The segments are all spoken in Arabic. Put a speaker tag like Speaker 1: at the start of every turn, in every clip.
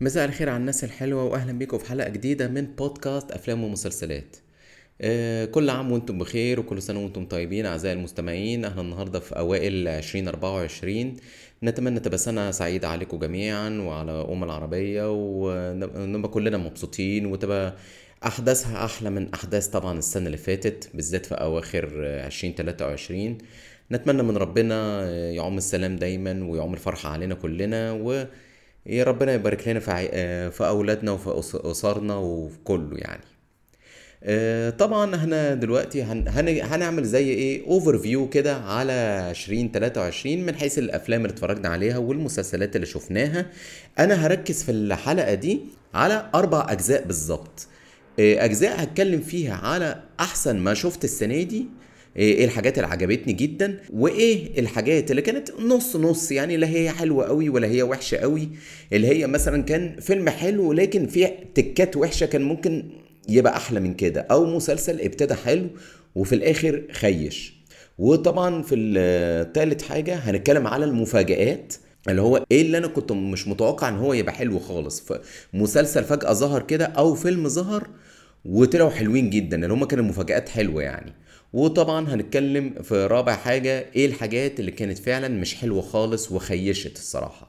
Speaker 1: مساء الخير على الناس الحلوة وأهلا بيكم في حلقة جديدة من بودكاست أفلام ومسلسلات. آه، كل عام وأنتم بخير وكل سنة وأنتم طيبين أعزائي المستمعين. إحنا النهاردة في أوائل 2024 نتمنى تبقى سنة سعيدة عليكم جميعا وعلى أم العربية ونبقى كلنا مبسوطين وتبقى أحداثها أحلى من أحداث طبعا السنة اللي فاتت بالذات في أواخر 2023 نتمنى من ربنا يعم السلام دايما ويعم الفرحة علينا كلنا و يا ربنا يبارك لنا في. آه، في أولادنا وفي أسرنا وفي كله يعني آه، طبعا إحنا دلوقتي هن... هن... هنعمل زي إيه overview كده على 2023 من حيث الأفلام اللي اتفرجنا عليها والمسلسلات اللي شفناها أنا هركز في الحلقة دي على أربع أجزاء بالظبط آه، أجزاء هتكلم فيها على أحسن ما شفت السنة دي إيه الحاجات اللي عجبتني جدا وإيه الحاجات اللي كانت نص نص يعني لا هي حلوة قوي ولا هي وحشة قوي. اللي هي مثلا كان فيلم حلو لكن فيه تكات وحشة كان ممكن يبقى أحلى من كده أو مسلسل ابتدى حلو وفي الآخر خيش. وطبعا في التالت حاجة هنتكلم على المفاجآت اللي هو إيه اللي أنا كنت مش متوقع إن هو يبقى حلو خالص. فمسلسل فجأة ظهر كده أو فيلم ظهر وطلعوا حلوين جدا اللي هم كانوا مفاجآت حلوة يعني. وطبعا هنتكلم في رابع حاجة إيه الحاجات اللي كانت فعلا مش حلوة خالص وخيشت الصراحة.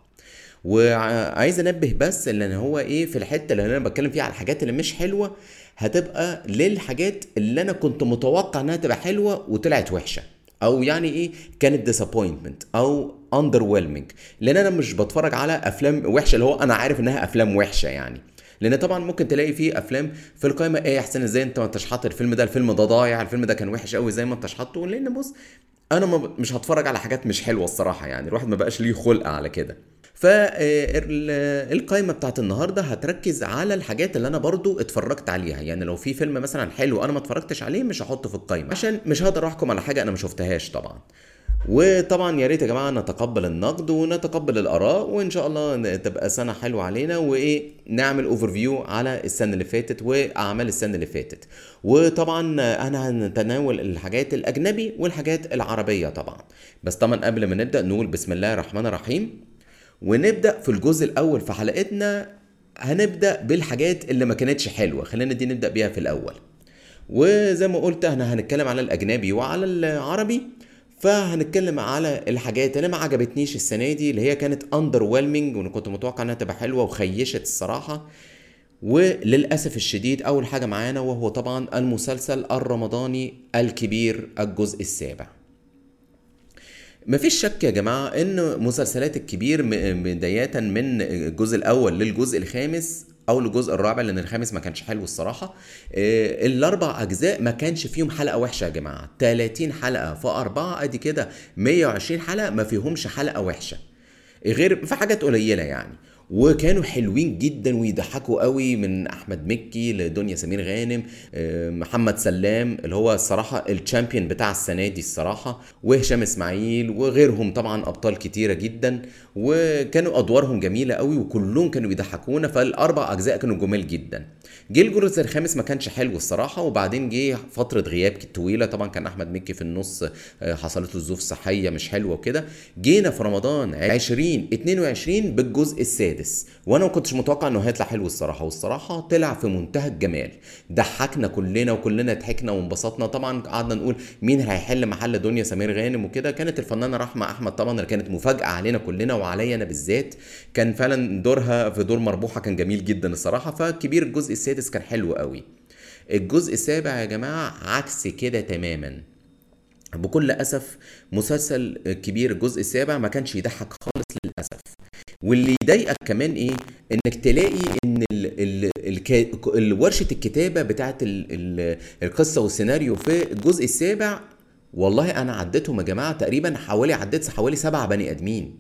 Speaker 1: وعايز أنبه بس إن هو إيه في الحتة اللي أنا بتكلم فيها على الحاجات اللي مش حلوة هتبقى للحاجات اللي أنا كنت متوقع إنها تبقى حلوة وطلعت وحشة. أو يعني إيه كانت disappointment أو under لأن أنا مش بتفرج على أفلام وحشة اللي هو أنا عارف إنها أفلام وحشة يعني. لأن طبعا ممكن تلاقي فيه أفلام في القائمه إيه يا حسين إزاي أنت ما أنتش حاطط الفيلم ده؟ الفيلم ده ضايع الفيلم ده كان وحش قوي إزاي ما أنتش حاطه؟ لأن بص أنا مش هتفرج على حاجات مش حلوة الصراحة يعني الواحد ما بقاش ليه خلق على كده. فالقائمه بتاعت النهارده هتركز على الحاجات اللي أنا برضو اتفرجت عليها. يعني لو في فيلم مثلا حلو أنا ما اتفرجتش عليه مش هحطه في القائمه عشان مش هقدر أحكم على حاجة أنا ما شفتهاش طبعا. وطبعا يا ريت يا جماعة نتقبل النقد ونتقبل الآراء وإن شاء الله تبقى سنة حلوة علينا وإيه نعمل overview على السنة اللي فاتت وأعمال السنة اللي فاتت. وطبعا أنا هنتناول الحاجات الأجنبي والحاجات العربية طبعا. بس طبعا قبل ما نبدأ نقول بسم الله الرحمن الرحيم. ونبدأ في الجزء الأول في حلقتنا هنبدأ بالحاجات اللي ما كانتش حلوة. خلينا دي نبدأ بيها في الأول. وزي ما قلت إحنا هنتكلم على الأجنبي وعلى العربي. فهنتكلم على الحاجات اللي ما عجبتنيش السنة دي اللي هي كانت اندر ويلمنج وأنا كنت متوقع إنها تبقى حلوة وخيشت الصراحة. وللأسف الشديد أول حاجة معانا وهو طبعا المسلسل الرمضاني الكبير الجزء السابع. مفيش شك يا جماعة إن مسلسلات الكبير بداية من الجزء الأول للجزء الخامس أو الجزء الرابع لأن الخامس ما كانش حلو الصراحة. آه، الأربع أجزاء ما كانش فيهم حلقة وحشة يا جماعة. 30 حلقة في أربعة أدي كده 120 حلقة ما فيهمش حلقة وحشة. غير في حاجات قليلة يعني. وكانوا حلوين جدا ويضحكوا قوي من أحمد مكي لدنيا سمير غانم آه، محمد سلام اللي هو الصراحة الشامبيون بتاع السنة دي الصراحة وهشام إسماعيل وغيرهم طبعا أبطال كتيرة جدا وكانوا أدوارهم جميلة قوي وكلهم كانوا بيضحكونا فالأربع أجزاء كانوا جمال جدا. جه الجزء الخامس ما كانش حلو الصراحة وبعدين جه فترة غياب طويلة طبعا كان أحمد مكي في النص آه، حصلت له ظروف صحية مش حلوة وكده. جينا في رمضان 2022 بالجزء السادس. وأنا ما كنتش متوقع انه هيطلع حلو الصراحة والصراحة طلع في منتهى الجمال. ضحكنا كلنا وكلنا ضحكنا وانبسطنا. طبعا قعدنا نقول مين هيحل محل دنيا سمير غانم وكده. كانت الفنانة رحمة أحمد طبعا اللي كانت مفاجأة علينا كلنا وعليا أنا بالذات. كان فعلا دورها في دور مربوحة كان جميل جدا الصراحة. فكبير الجزء السادس كان حلو قوي. الجزء السابع يا جماعة عكس كده تماما. بكل أسف مسلسل كبير الجزء السابع ما كانش يضحك خالص للأسف. واللي يضايقك كمان إيه؟ إنك تلاقي إن ال ال ورشة الكتابة ال القصة والسيناريو في الجزء السابع والله أنا عديتهم يا جماعة تقريبا حوالي عديت حوالي سبعة بني آدمين.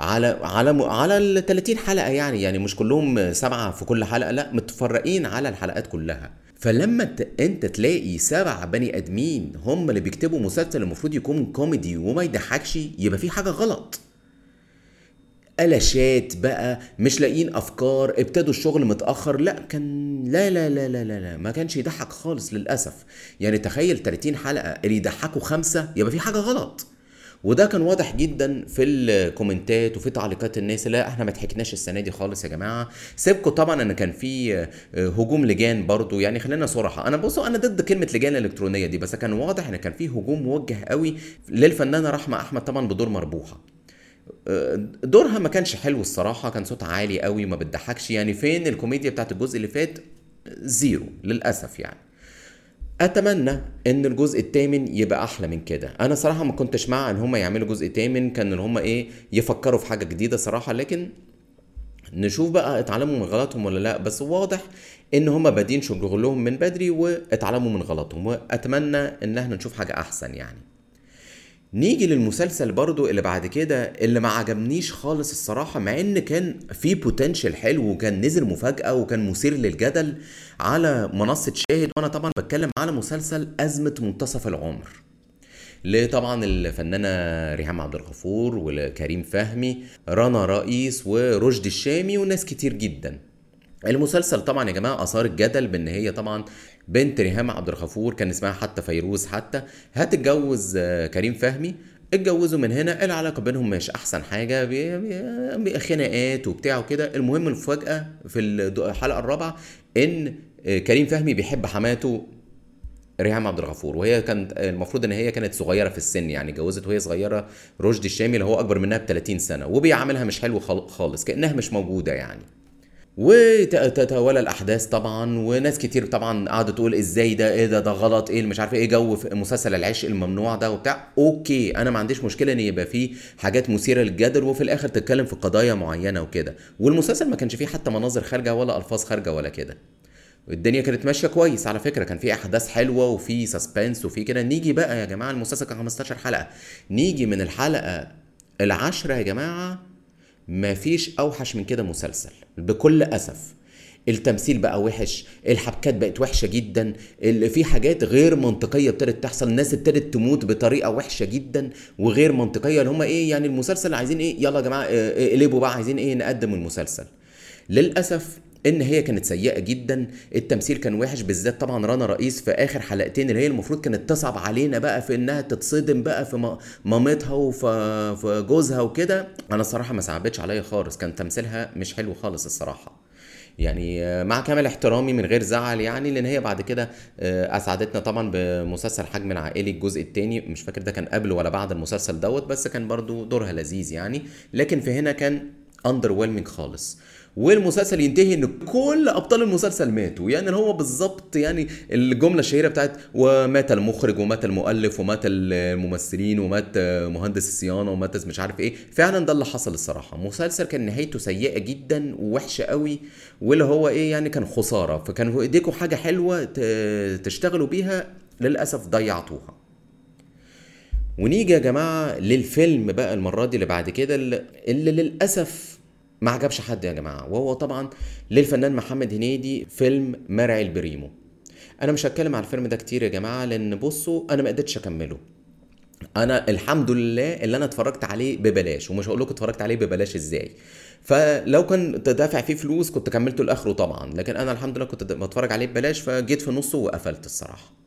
Speaker 1: على على على ال 30 حلقة يعني يعني مش كلهم سبعة في كل حلقة لا متفرقين على الحلقات كلها. فلما أنت تلاقي سبع بني آدمين هم اللي بيكتبوا مسلسل المفروض يكون كوميدي وما يضحكش يبقى في حاجة غلط. قلشات بقى مش لاقيين أفكار ابتدوا الشغل متأخر. لا كان لا لا لا لا لا, لا. ما كانش يضحك خالص للأسف. يعني تخيل 30 حلقة اللي يضحكوا خمسة يبقى في حاجة غلط. وده كان واضح جدا في الكومنتات وفي تعليقات الناس. لا إحنا ما ضحكناش السنة دي خالص يا جماعة. سيبكم طبعا إن كان في آه، هجوم لجان برضو. يعني خلينا صراحة أنا بصوا أنا ضد كلمة لجان الالكترونيه دي بس كان واضح إن كان في هجوم موجه قوي للفنانة رحمة أحمد طبعا بدور مربوحة. دورها ما كانش حلو الصراحة كان صوتها عالي قوي وما بتضحكش. يعني فين الكوميديا بتاعت الجزء اللي فات؟ زيرو للأسف يعني. أتمنى إن الجزء الثامن يبقى أحلى من كده. أنا صراحة ما كنتش مع إن هم يعملوا جزء ثامن كان إن هم إيه يفكروا في حاجة جديدة صراحة. لكن نشوف بقى اتعلموا من غلطهم ولا لأ. بس واضح إن هم بادين شغلهم من بدري واتعلموا من غلطهم. وأتمنى إن إحنا نشوف حاجة أحسن يعني. نيجي للمسلسل برضو اللي بعد كده اللي ما عجبنيش خالص الصراحة مع إن كان في بوتنشال حلو وكان نزل مفاجأة وكان مثير للجدل على منصة شاهد. وأنا طبعا بتكلم على مسلسل أزمة منتصف العمر. لطبعا الفنانة ريهام عبد الغفور وكريم فهمي رنا رئيس ورشدي الشامي وناس كتير جدا. المسلسل طبعا يا جماعة آثار الجدل بإن هي طبعا بنت ريهام عبد الغفور كان اسمها حتى فيروز حتى هتتجوز آه، كريم فهمي. اتجوزوا من هنا العلاقة بينهم مش بي- بي- خناقات وبتاع وكده. المهم المفاجاه في الحلقة الرابعة إن آه، كريم فهمي بيحب حماته ريهام عبد الغفور. وهي كانت المفروض إن هي كانت صغيرة في السن يعني اتجوزت وهي صغيرة لرشدي الشامي اللي هو أكبر منها ب 30 سنة وبيعاملها مش حلو خال- خالص كأنها مش موجودة يعني. وتتوالى الأحداث طبعا وناس كتير طبعا قعدت تقول إزاي ده إيه ده ده غلط إيه مش عارف إيه جو في مسلسل العشق الممنوع ده وبتاع. okay أنا ما عنديش مشكلة إن يبقى فيه حاجات مثيرة للجدل وفي الآخر تتكلم في قضايا معينة وكده. والمسلسل ما كانش فيه حتى مناظر خارجة ولا ألفاظ خارجة ولا كده. الدنيا كانت ماشية كويس على فكرة كان في أحداث حلوة وفي سسبنس وفي كده. نيجي بقى يا جماعة المسلسل كان 15 حلقة. نيجي من الحلقة العاشرة يا جماعة مفيش أوحش من كده مسلسل بكل أسف. التمثيل بقى وحش الحبكات بقت وحشة جدا في حاجات غير منطقية ابتدت تحصل الناس ابتدت تموت بطريقة وحشة جدا وغير منطقية اللي هم إيه يعني المسلسل عايزين إيه؟ يلا يا جماعة آه، اقلبوا بقى عايزين إيه؟ نقدم المسلسل. للأسف إن هي كانت سيئة جدا. التمثيل كان وحش بالذات طبعا رنا رئيس في آخر حلقتين اللي هي المفروض كانت تصعب علينا بقى في إنها تتصدم بقى في مامتها وفي في جوزها وكده. أنا الصراحة ما صعبتش عليا خالص. كان تمثيلها مش حلو خالص الصراحة. يعني مع كامل احترامي من غير زعل يعني لأن هي بعد كده آه، أسعدتنا طبعا بمسلسل حجم العائلي الجزء الثاني مش فاكر ده كان قبل ولا بعد المسلسل دوت بس كان برضو دورها لذيذ يعني. لكن في هنا كان اندر خالص. والمسلسل ينتهي إن كل أبطال المسلسل ماتوا. يعني هو بالظبط يعني الجملة الشهيرة بتاعت ومات المخرج ومات المؤلف ومات الممثلين ومات مهندس الصيانة ومات مش عارف إيه. فعلا ده اللي حصل الصراحة. مسلسل كان نهايته سيئة جدا ووحشة قوي واللي هو إيه يعني كان خسارة. فكان ايديكم حاجة حلوة تشتغلوا بيها للأسف ضيعتوها. ونيجي يا جماعة للفيلم بقى المرة دي اللي بعد كده اللي, اللي للأسف ما عجبش حد يا جماعة. وهو طبعا للفنان محمد هنيدي فيلم مرعي البريمو. أنا مش هتكلم على الفيلم ده كتير يا جماعة لأن بصوا أنا ما قدرتش أكمله. أنا الحمد لله اللي أنا اتفرجت عليه ببلاش ومش هقول لكم اتفرجت عليه ببلاش إزاي. فلو كنت دافع فيه فلوس كنت كملته لآخره طبعا لكن أنا الحمد لله كنت بتفرج عليه ببلاش فجيت في نصه وقفلت الصراحة.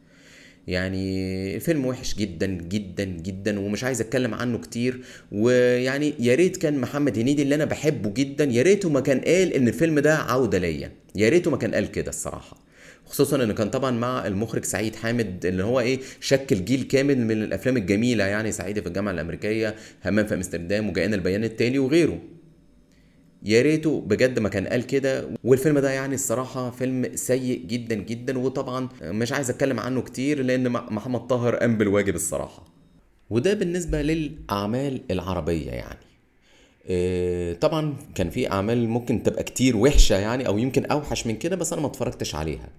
Speaker 1: يعني الفيلم وحش جدا جدا جدا ومش عايز أتكلم عنه كتير. ويعني يا ريت كان محمد هنيدي اللي أنا بحبه جدا يا ريته ما كان قال إن الفيلم ده عودة ليا. يا ريته ما كان قال كده الصراحة. خصوصا إنه كان طبعا مع المخرج سعيد حامد اللي هو إيه شكل جيل كامل من الأفلام الجميلة يعني صعيدي في الجامعة الأمريكية همام في أمستردام وجاءنا البيان التالي وغيره. يا ريته بجد ما كان قال كده. والفيلم ده يعني الصراحة فيلم سيء جدا جدا وطبعا مش عايز أتكلم عنه كتير لأن محمد طاهر قام بالواجب الصراحة. وده بالنسبة للأعمال العربية يعني. إيه، طبعا كان في أعمال ممكن تبقى كتير وحشة يعني أو يمكن أوحش من كده بس أنا ما اتفرجتش عليها.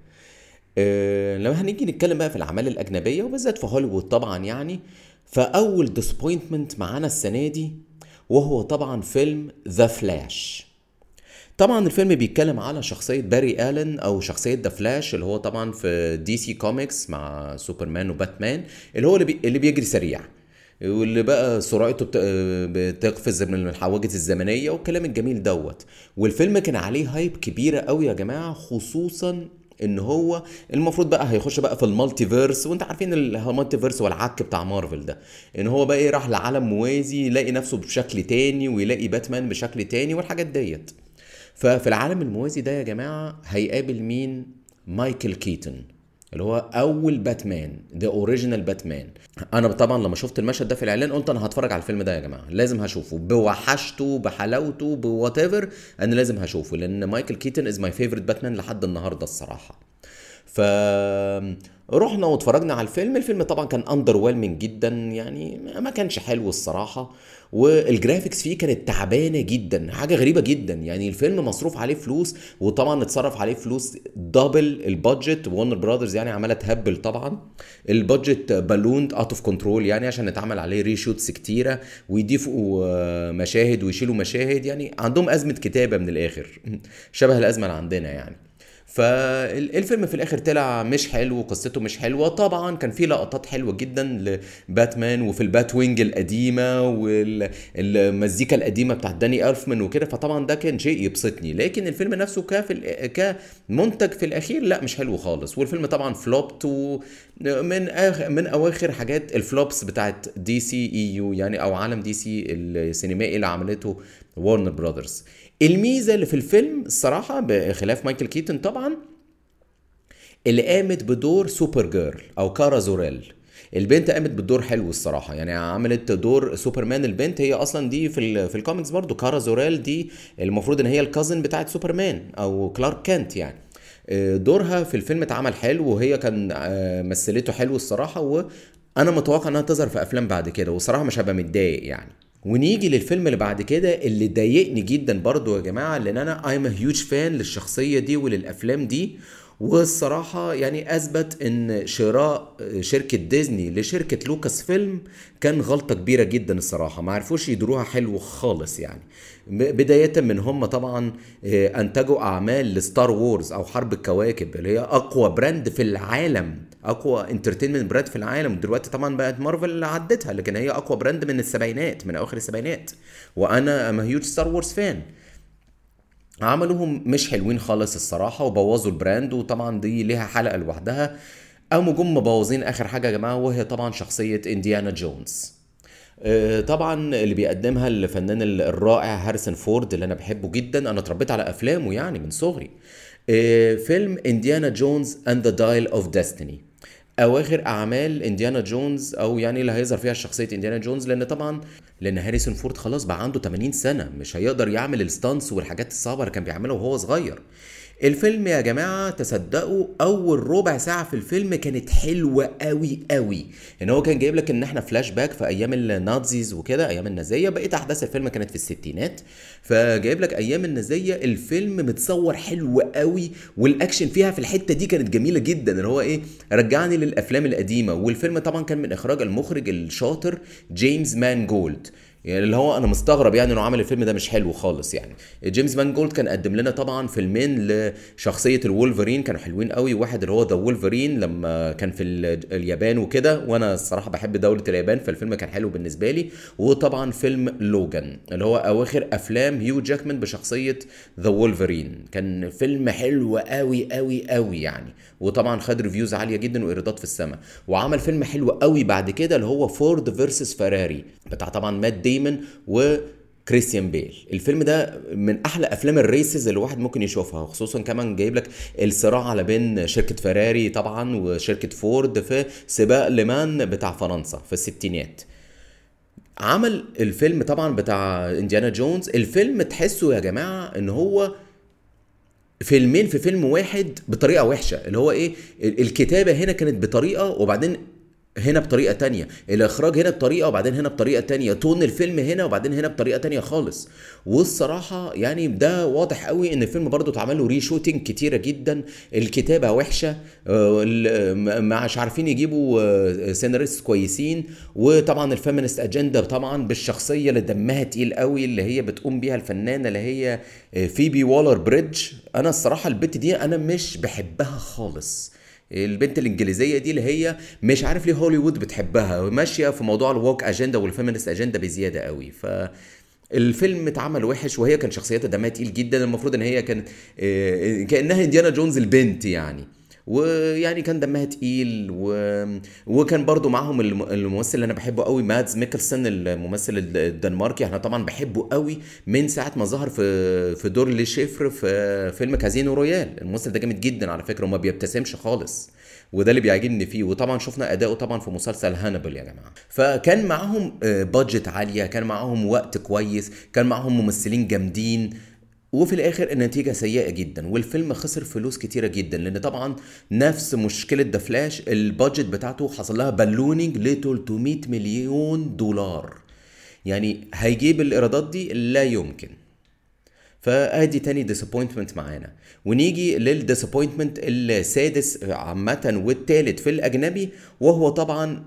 Speaker 1: إيه، لما هنيجي نتكلم بقى في الأعمال الأجنبية وبالذات في هوليوود طبعا يعني فأول disappointment معانا السنة دي وهو طبعا فيلم The Flash طبعا الفيلم بيتكلم على شخصية باري آلن أو شخصية The Flash اللي هو طبعا في DC Comics مع سوبرمان وباتمان اللي هو اللي, بي... اللي بيجري سريع واللي بقى سرعته بت... بتقفز من الحواجز الزمنية والكلام الجميل دوت. والفيلم كان عليه hype كبيرة قوي يا جماعة خصوصا إن هو المفروض بقى هيخش بقى في ال multiverse وأنت عارفين ال multiverse والعك بتاع مارفل ده. إن هو بقى إيه راح لعالم موازي يلاقي نفسه بشكل تاني ويلاقي باتمان بشكل تاني والحاجات ديت. ففي العالم الموازي ده يا جماعة هيقابل مين؟ مايكل كيتون. اللي هو أول باتمان the original Batman. أنا طبعا لما شفت المشهد ده في الإعلان قلت أنا هتفرج على الفيلم ده يا جماعة لازم هشوفه بوحشته بحلاوته ب whatever أنا لازم هشوفه لأن مايكل كيتون is my favorite Batman لحد النهارده الصراحة. ف رحنا واتفرجنا على الفيلم الفيلم طبعا كان under جدا يعني ما كانش حلو الصراحة. وال graphics فيه كانت تعبانة جدا حاجة غريبة جدا. يعني الفيلم مصروف عليه فلوس وطبعا اتصرف عليه فلوس double ال budget. وورنر براذرز يعني عماله تهبل طبعا. ال budget ballooned out of control يعني عشان اتعمل عليه reshoots كتيرة ويضيفوا مشاهد ويشيلوا مشاهد. يعني عندهم أزمة كتابة من الآخر. شبه الأزمة اللي عندنا يعني. فالفيلم في الآخر طلع مش حلو وقصته مش حلوة. طبعا كان في لقطات حلوة جدا لباتمان وفي ال Batwing القديمه والمزيكا القديمة بتاعت داني إلفمان وكده فطبعا ده كان شيء يبسطني. لكن الفيلم نفسه كفي كمنتج في الأخير لا مش حلو خالص. والفيلم طبعا flopped من آخر من أواخر حاجات ال flops بتاعت DCEU يعني أو عالم DC السينمائي اللي عملته وارنر براذرز الميزة اللي في الفيلم الصراحة بخلاف مايكل كيتون طبعا اللي قامت بدور Supergirl أو كارا زور إل. البنت قامت بالدور حلو الصراحة يعني عملت دور سوبرمان. البنت هي أصلا دي في في الكوميكس برضو كارا زور إل دي المفروض إن هي ال cousin بتاعت سوبرمان أو كلارك كنت يعني. آه، دورها في الفيلم اتعمل حلو وهي كان آه، مثلته حلو الصراحة وأنا متوقع إنها تظهر في أفلام بعد كده والصراحه مش هبقى متضايق يعني. ونيجي للفيلم اللي بعد كده اللي ضايقني جدا برضو يا جماعة لأن أنا I'm huge fan للشخصية دي وللأفلام دي. والصراحة يعني أثبت إن شراء شركة ديزني لشركة لوكاس فيلم كان غلطة كبيرة جدا الصراحة. ما عرفوش يدروها حلو خالص يعني. بداية من هم طبعا آه، أنتجوا أعمال لستار وورز أو حرب الكواكب اللي هي أقوى brand في العالم. أقوى entertainment brand في العالم. دلوقتي طبعا بقت مارفل عدتها لكن هي أقوى brand من السبعينات من أواخر السبعينات. وأنا I'm huge Star Wars fan عملوهم مش حلوين خالص الصراحة وبوظوا ال brand وطبعا دي ليها حلقة لوحدها. قاموا جم مبوظين آخر حاجة يا جماعة وهي طبعا شخصية انديانا جونز آه، طبعا اللي بيقدمها الفنان الرائع هاريسون فورد اللي أنا بحبه جدا. أنا اتربيت على أفلامه يعني من صغري. آه، فيلم Indiana Jones and the Dial of Destiny أواخر أعمال إنديانا جونز أو يعني اللي هيظهر فيها شخصية إنديانا جونز لأن طبعا لأن هاريسون فورد خلاص بقى عنده 80 سنة مش هيقدر يعمل ال stunts والحاجات الصعبة اللي كان بيعملها وهو صغير. الفيلم يا جماعة تصدقوا أول ربع ساعة في الفيلم كانت حلوة قوي قوي إن هو كان جايب لك إن إحنا فلاش باك في أيام ال Nazis وكده أيام النازية. بقيت أحداث الفيلم كانت في الستينات. فجايب لك أيام النازية الفيلم متصور حلو قوي والأكشن فيها في الحتة دي كانت جميلة جدا. اللي هو إيه؟ رجعني للأفلام القديمة. والفيلم طبعا كان من إخراج المخرج الشاطر جيمس مانجولد يعني اللي هو أنا مستغرب يعني إنه عمل الفيلم ده مش حلو خالص يعني. جيمس مانجولد كان قدم لنا طبعا فيلمين لشخصية الولفرين كانوا حلوين قوي. واحد اللي هو The Wolverine لما كان في اليابان وكده وأنا الصراحة بحب دولة اليابان فالفيلم كان حلو بالنسبة لي. وطبعا فيلم لوجان اللي هو أواخر أفلام هيو جاكمان بشخصية The Wolverine كان فيلم حلو قوي قوي قوي يعني. وطبعا خد reviews عالية جدا وإيرادات في السماء. وعمل فيلم حلو قوي بعد كده اللي هو Ford versus Ferrari بتاع طبعا مات ديمون و كريستيان بيل. الفيلم ده من أحلى أفلام ال races اللي الواحد ممكن يشوفها خصوصا كمان جايب لك الصراع على بين شركة فيراري طبعا وشركة فورد في سباق لمان بتاع فرنسا في الستينات عمل الفيلم طبعا بتاع إنديانا جونز. الفيلم تحسه يا جماعة إن هو فيلمين في فيلم واحد بطريقة وحشة. اللي هو إيه؟ الكتابة هنا كانت بطريقة وبعدين هنا بطريقة تانية. الإخراج هنا بطريقة وبعدين هنا بطريقة تانية. تون الفيلم هنا وبعدين هنا بطريقة تانية خالص. والصراحة يعني ده واضح قوي إن الفيلم برضو اتعمل له reshooting كتيرة جدا. الكتابة وحشة. آه، مش عارفين يجيبوا سيناريست آه، كويسين. وطبعا ال feminist agenda طبعا بالشخصية اللي دمها تقيل قوي اللي هي بتقوم بيها الفنانة اللي هي فيبي والر بريدج أنا الصراحة البت دي أنا مش بحبها خالص. البنت الإنجليزية دي اللي هي مش عارف ليه هوليوود بتحبها ماشية في موضوع ال woke agenda وال feminist agenda بزيادة قوي. ف الفيلم اتعمل وحش وهي كان شخصيتها دمها تقيل جدا المفروض إن هي كانت آه، كأنها إنديانا جونز البنت يعني. ويعني كان دمها تقيل و... وكان برضو معاهم الم- الممثل اللي أنا بحبه قوي مادز ميكلسون الممثل الد- الدنماركي. إحنا طبعا بحبه قوي من ساعة ما ظهر في في دور لو شيفر في فيلم كازينو رويال. الممثل ده جامد جدا على فكرة وما بيبتسمش خالص وده اللي بيعجبني فيه. وطبعا شفنا أداؤه طبعا في مسلسل هانيبال يا جماعة. فكان معاهم budget عالية كان معاهم وقت كويس كان معاهم ممثلين جامدين. وفي الآخر النتيجة سيئة جدا والفيلم خسر فلوس كتيرة جدا لأن طبعا نفس مشكلة The Flash ال budget بتاعته حصل لها ballooning ل 300 مليون دولار. يعني هيجيب الإيرادات دي لا يمكن. فأدي تاني disappointment معانا. ونيجي لل disappointment السادس عامة والتالت في الأجنبي وهو طبعا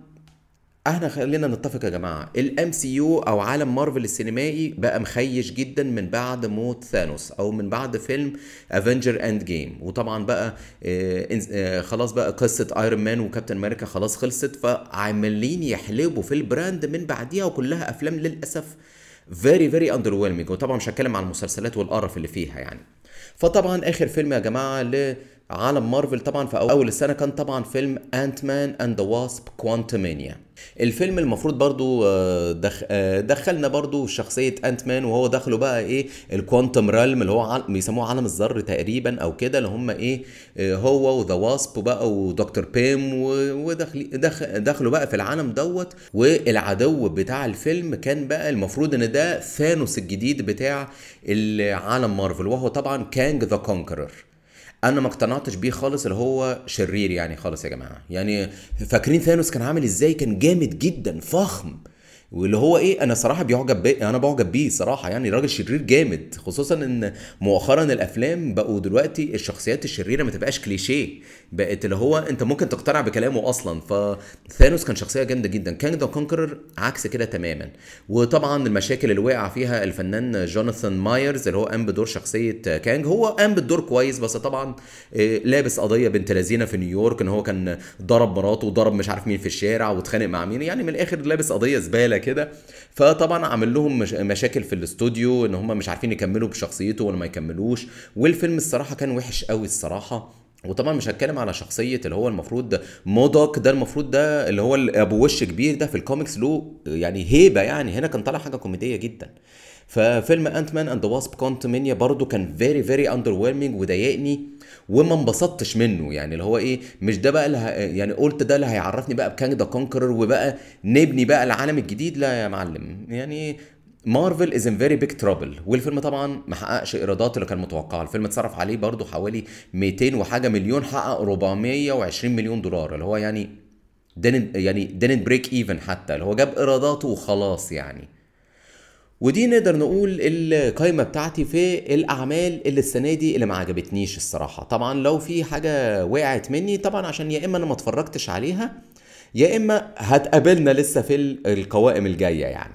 Speaker 1: إحنا خلينا نتفق يا جماعة. ال MCU أو عالم مارفل السينمائي بقى مخوخ جدا من بعد موت ثانوس أو من بعد فيلم Avengers Endgame وطبعا بقى آه آه خلاص بقى قصة ايرون مان وكابتن أمريكا خلاص خلصت فعمالين يحلبوا في ال brand من بعديها وكلها أفلام للأسف very very under وطبعا مش هتكلم عن المسلسلات والقرف اللي فيها يعني. فطبعا آخر فيلم يا جماعة لعالم مارفل طبعا في أول السنة كان طبعا فيلم Ant-Man and the Wasp Quantumania الفيلم المفروض برضو آه، دخ... آه، دخلنا برضو شخصية Ant-Man وهو دخله بقى إيه ال quantum realm اللي هو عل... بيسموه عالم الذر تقريبا أو كده اللي هم إيه آه، هو و The Wasp بقى ودكتور بيم. ودخل... دخ... دخلوا بقى في العالم دوت. والعدو بتاع الفيلم كان بقى المفروض إن ده ثانوس الجديد بتاع العالم مارفل. وهو طبعا Kang the Conqueror أنا ما اقتنعتش بيه خالص اللي هو شرير يعني خالص يا جماعة. يعني فاكرين ثانوس كان عامل إزاي؟ كان جامد جدا فخم. واللي هو إيه أنا صراحة بيعجب بيه أنا بعجب بيه صراحة. يعني راجل شرير جامد خصوصا إن مؤخرا الأفلام بقوا دلوقتي الشخصيات الشريرة ما تبقاش كليشيه. بقت اللي هو انت ممكن تقتنع بكلامه أصلا. فثانوس كان شخصية جامدة جدا. Kang the Conqueror عكس كده تماما. وطبعا المشاكل اللي وقع فيها الفنان جوناثان ميجرز اللي هو قام بدور شخصية كانج هو قام بالدور كويس بس طبعا آه، لابس قضية بنت لذينا في نيويورك إن هو كان ضرب مراته وضرب مش عارف مين في الشارع واتخانق مع مين. يعني من الآخر لابس قضية زبالة كده. فطبعا عامل لهم مش مشاكل في الاستوديو إن هم مش عارفين يكملوا بشخصيته ولا ما يكملوش. والفيلم الصراحة كان وحش قوي الصراحة. وطبعا مش هتكلم على شخصية اللي هو المفروض مودوك ده المفروض ده اللي هو أبو وش كبير ده في الكوميكس له يعني هيبة يعني. هنا كان طالع حاجة كوميدية جدا. ففيلم Ant-Man and Wasp Quantumania برضو كان very very under وضايقني وما انبسطتش منه. يعني اللي هو إيه مش ده بقى اللي. يعني قلت ده اللي هيعرفني بقى ب Kang the Conqueror وبقى نبني بقى العالم الجديد. لا يا معلم يعني مارفل is in very big trouble والفيلم طبعا ما حققش إيرادات اللي كان متوقعه الفيلم اتصرف عليه برضو حوالي 200 وحاجة مليون حقق 420 مليون دولار اللي هو يعني didn't يعني didn't break even حتى اللي هو جاب إيراداته وخلاص يعني. ودي نقدر نقول القائمه بتاعتي في الأعمال اللي السنة دي اللي ما عجبتنيش الصراحة. طبعا لو في حاجة وقعت مني طبعا عشان يا إما أنا ما اتفرجتش عليها يا إما هتقابلنا لسه في ال- القوائم الجاية يعني.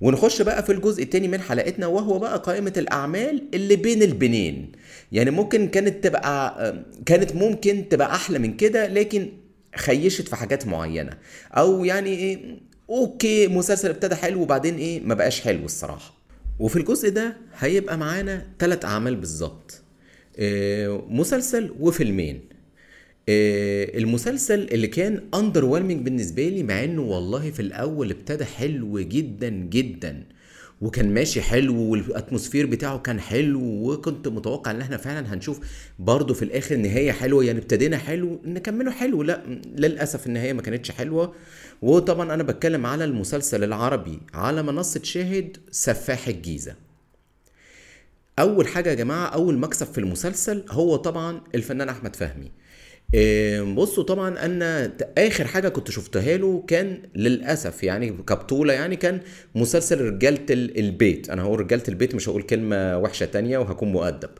Speaker 1: ونخش بقى في الجزء التاني من حلقتنا وهو بقى قائمة الأعمال اللي بين البنين. يعني ممكن كانت تبقى كانت ممكن تبقى أحلى من كده لكن خيشت في حاجات معينة. أو يعني إيه أوكي مسلسل ابتدى حلو وبعدين إيه ما بقاش حلو الصراحة. وفي الجزء ده هيبقى معانا ثلاث أعمال بالظبط. آه، مسلسل وفيلمين. المسلسل اللي كان under بالنسبة لي مع إنه والله في الأول ابتدى حلو جدا جدا وكان ماشي حلو وال atmosphere بتاعه كان حلو وكنت متوقع إن إحنا فعلا هنشوف برضه في الآخر نهاية حلوة يعني ابتدينا حلو نكمله حلو لا للأسف النهاية ما كانتش حلوة. وطبعا أنا بتكلم على المسلسل العربي على منصة شاهد سفاح الجيزة. أول حاجة يا جماعة أول مكسب في المسلسل هو طبعا الفنان أحمد فهمي. بصوا طبعا أنا آخر حاجة كنت شفتها له كان للأسف يعني كبطولة يعني كان مسلسل رجالة ال- البيت. أنا هقول رجالة البيت مش هقول كلمة وحشة تانية وهكون مؤدب.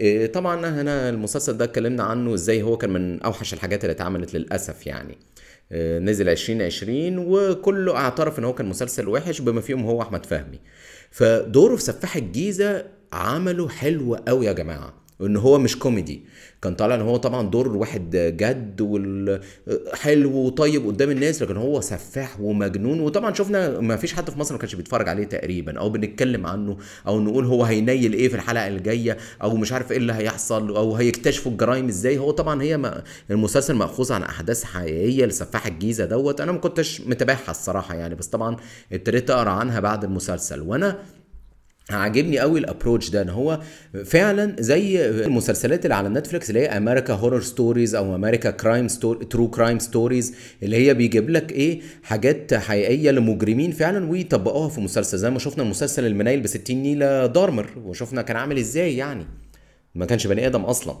Speaker 1: إيه، طبعا هنا المسلسل ده اتكلمنا عنه إزاي هو كان من أوحش الحاجات اللي اتعملت للأسف يعني. آه، نزل 2020 وكله اعترف إن هو كان مسلسل وحش بما فيهم هو أحمد فهمي. فدوره في سفاح الجيزة عمله حلو قوي يا جماعة. وان هو مش كوميدي. كان طالع إن هو طبعا دور واحد جد وحلو وطيب قدام الناس لكن هو سفاح ومجنون. وطبعا شفنا ما فيش حد في مصر ما كانش بيتفرج عليه تقريبا أو بنتكلم عنه أو نقول هو هينيل إيه في الحلقة الجاية أو مش عارف إيه اللي هيحصل أو هيكتشفوا الجرايم إزاي. هو طبعا هي ما المسلسل مأخوذ عن أحداث حقيقية لسفاح الجيزة دوت. أنا ما كنتش متابعها الصراحة يعني بس طبعا ابتديت أقرأ عنها بعد المسلسل. وأنا عاجبني قوي ال approach ده إن هو فعلا زي المسلسلات اللي على نتفليكس اللي هي American Horror Stories أو American Crime Story true crime stories اللي هي بيجيب لك إيه حاجات حقيقية لمجرمين فعلا ويطبقوها في مسلسل زي ما شفنا المسلسل المنيل ب 60 نيلة دارمر وشفنا كان عامل إزاي يعني. ما كانش بني آدم أصلا.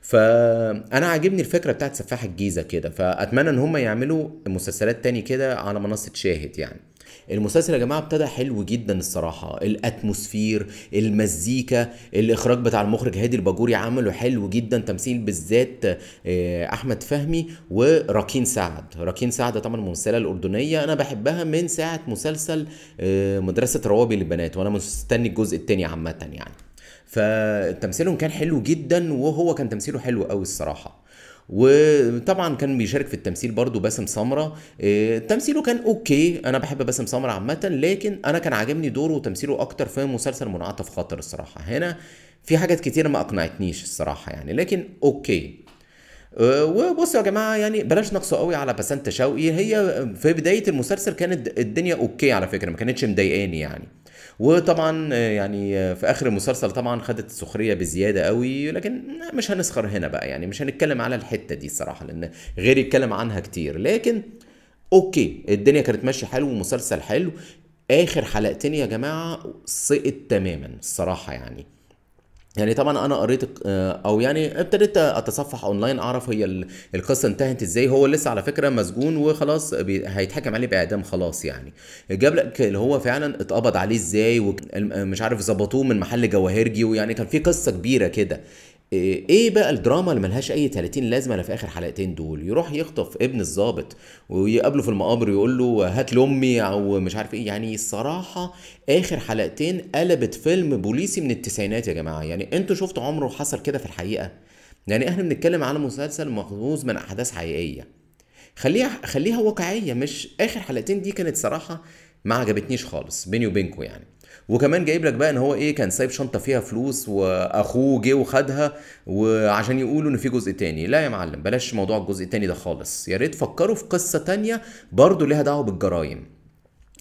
Speaker 1: فأنا عاجبني الفكرة بتاعت سفاح الجيزة كده فأتمنى إن هم يعملوا مسلسلات تاني كده على منصة شاهد يعني. المسلسل يا جماعة ابتدى حلو جدا الصراحة. ال atmosphere المزيكا الإخراج بتاع المخرج هادي الباجوري عمله حلو جدا تمثيل بالذات آه، أحمد فهمي وراكين سعد. راكين سعد طبعا الممثلة الأردنية أنا بحبها من ساعة مسلسل آه، مدرسة روابي للبنات وأنا مستني الجزء الثاني عامة يعني. فتمثيلهم كان حلو جدا وهو كان تمثيله حلو قوي الصراحة. وطبعا كان بيشارك في التمثيل برضو باسم سمرة. إيه، تمثيله كان okay. أنا بحب باسم سمرة عامة لكن أنا كان عاجبني دوره وتمثيله أكتر في مسلسل منعطف خطر الصراحة. هنا في حاجات كتيرة ما أقنعتنيش الصراحة يعني لكن okay. إيه، وبصوا يا جماعة يعني بلاش نقسوا قوي على بسنت شوقي. هي في بداية المسلسل كانت الدنيا okay على فكرة ما كانتش مضايقاني يعني. وطبعا يعني في آخر المسلسل طبعا خدت السخرية بزيادة قوي لكن مش هنسخر هنا بقى يعني مش هنتكلم على الحتة دي الصراحة لأن غيري اتكلم عنها كتير. لكن okay الدنيا كانت ماشية حلو ومسلسل حلو. آخر حلقتين يا جماعة سقط تماما الصراحة يعني. يعني طبعا أنا قريت آه، أو يعني ابتديت أتصفح أونلاين أعرف هي القصة انتهت إزاي. هو لسه على فكرة مسجون وخلاص هيتحكم عليه بإعدام خلاص يعني. جاب لك اللي هو فعلا اتقبض عليه إزاي ومش عارف ظبطوه من محل جواهرجي ويعني كان في قصة كبيرة كده. إيه بقى الدراما اللي ملهاش أي 30 لازمة الا في آخر حلقتين دول؟ يروح يخطف ابن الظابط ويقابله في المقابر ويقول له هات لأمي أو مش عارف إيه. يعني الصراحه آخر حلقتين قلبت فيلم بوليسي من التسعينات يا جماعة. يعني أنتوا شفتوا عمره حصل كده في الحقيقة؟ يعني إحنا بنتكلم على مسلسل مخصوص من أحداث حقيقية. خليها خليها واقعية مش آخر حلقتين. دي كانت صراحة ما عجبتنيش خالص بيني وبينكم يعني. وكمان جايب لك بقى إن هو إيه كان سايب شنطة فيها فلوس وأخوه جه وخدها وعشان يقولوا إن في جزء تاني. لا يا معلم بلاش موضوع الجزء التاني ده خالص. يا ريت فكروا في قصة تانية برضه ليها دعوة بالجرايم.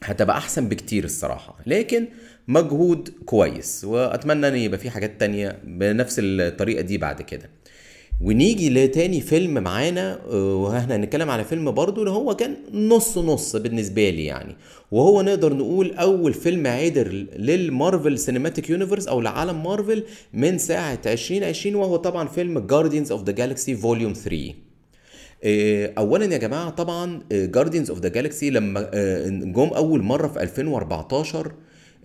Speaker 1: هتبقى أحسن بكتير الصراحة. لكن مجهود كويس وأتمنى إن يبقى في حاجات تانية بنفس الطريقة دي بعد كده. ونيجي لتاني فيلم معانا آه، وإحنا هنتكلم على فيلم برضو اللي هو كان نص نص بالنسبة لي يعني. وهو نقدر نقول أول فيلم عدل لل Marvel Cinematic Universe أو لعالم مارفل من ساعة 2020 وهو طبعا فيلم Guardians of the Galaxy Volume 3 اولا يا جماعة طبعا Guardians of the Galaxy لما آه، جم أول مرة في 2014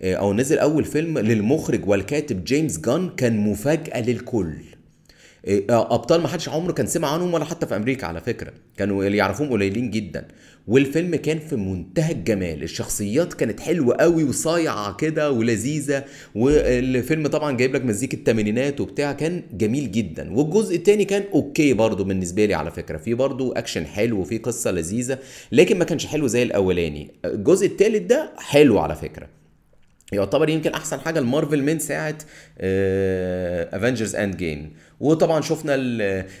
Speaker 1: آه، أو نزل أول فيلم للمخرج والكاتب جيمس جن كان مفاجأة للكل. أبطال ما حدش عمره كان سمع عنهم ولا حتى في أمريكا على فكرة. كانوا اللي يعرفوهم قليلين جدا. والفيلم كان في منتهى الجمال. الشخصيات كانت حلوة قوي وصايعة كده ولذيذة. والفيلم طبعا جايب لك مزيكا الثمانينات وبتاع كان جميل جدا. والجزء الثاني كان okay برضه بالنسبة لي على فكرة. في برضه أكشن حلو وفي قصة لذيذة لكن ما كانش حلو زي الأولاني. الجزء الثالث ده حلو على فكرة. يعتبر يمكن أحسن حاجة لمارفل من ساعة Avengers Endgame وطبعا شفنا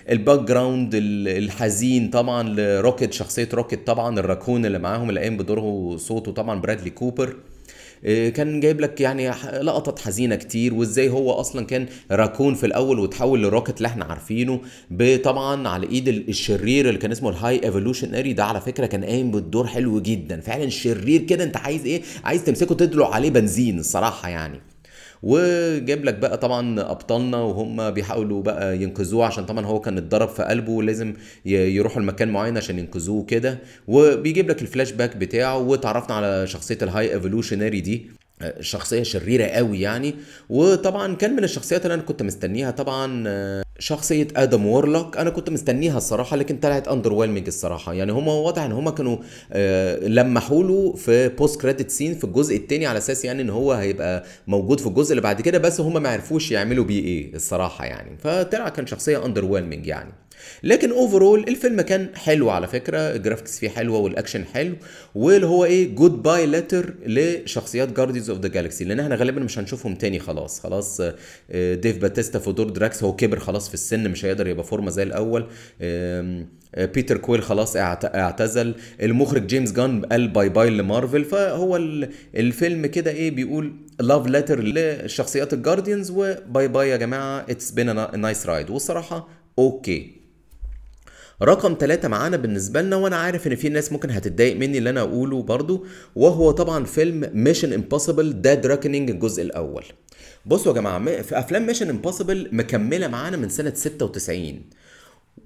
Speaker 1: ال background الحزين طبعا لروكيت شخصية روكيت طبعا الراكون اللي معاهم اللي قايم بدوره صوته طبعا برادلي كوبر. آه، كان جايب لك يعني لقطات حزينة كتير وإزاي هو أصلا كان راكون في الأول وتحول لروكت اللي إحنا عارفينه. طبعا على إيد الشرير اللي كان اسمه ال High Evolutionary ده على فكرة كان قايم بالدور حلو جدا. فعلا شرير كده أنت عايز إيه؟ عايز تمسكه تدلق عليه بنزين الصراحة يعني. وجاب لك بقى طبعا أبطالنا وهم بيحاولوا بقى ينقذوه عشان طبعا هو كان اتضرب في قلبه ولازم يروحوا لمكان معين عشان ينقذوه كده. وبيجيب لك الفلاش باك بتاعه. وتعرفنا على شخصية ال High Evolutionary دي شخصية شريرة قوي يعني. وطبعا كان من الشخصيات اللي أنا كنت مستنيها طبعا شخصية آدم وورلوك أنا كنت مستنيها الصراحة لكن طلعت underwhelming الصراحة. يعني هما واضح إن هما كانوا آه، لمحوا له في post credit scene في الجزء التاني على أساس يعني إن هو هيبقى موجود في الجزء اللي بعد كده بس هما ما عرفوش يعملوا بيه إيه الصراحة يعني. فطلع كان شخصية underwhelming يعني. لكن overall الفيلم كان حلو على فكرة ال graphics فيه حلوة والاكشن حلو واللي هو إيه goodbye letter لشخصيات Guardians of the Galaxy لأن إحنا غالبا مش هنشوفهم تاني خلاص خلاص آه، ديف باتيستا في دور دراكس هو كبر خلاص في السن مش هيقدر يبقى فورمه زي الأول آه، بيتر كويل خلاص اعت- اعتزل المخرج جيمس جن قال bye bye لمارفل فهو ال- الفيلم كده إيه بيقول love letter لشخصيات ال Guardians و bye bye يا جماعة it's been nice ride والصراحة okay رقم ثلاثة معانا بالنسبة لنا وأنا عارف إن في ناس ممكن هتتضايق مني اللي أنا أقوله برضو وهو طبعا فيلم Mission Impossible Dead Reckoning الجزء الأول. بصوا يا جماعة في أفلام Mission Impossible مكملة معانا من سنة 96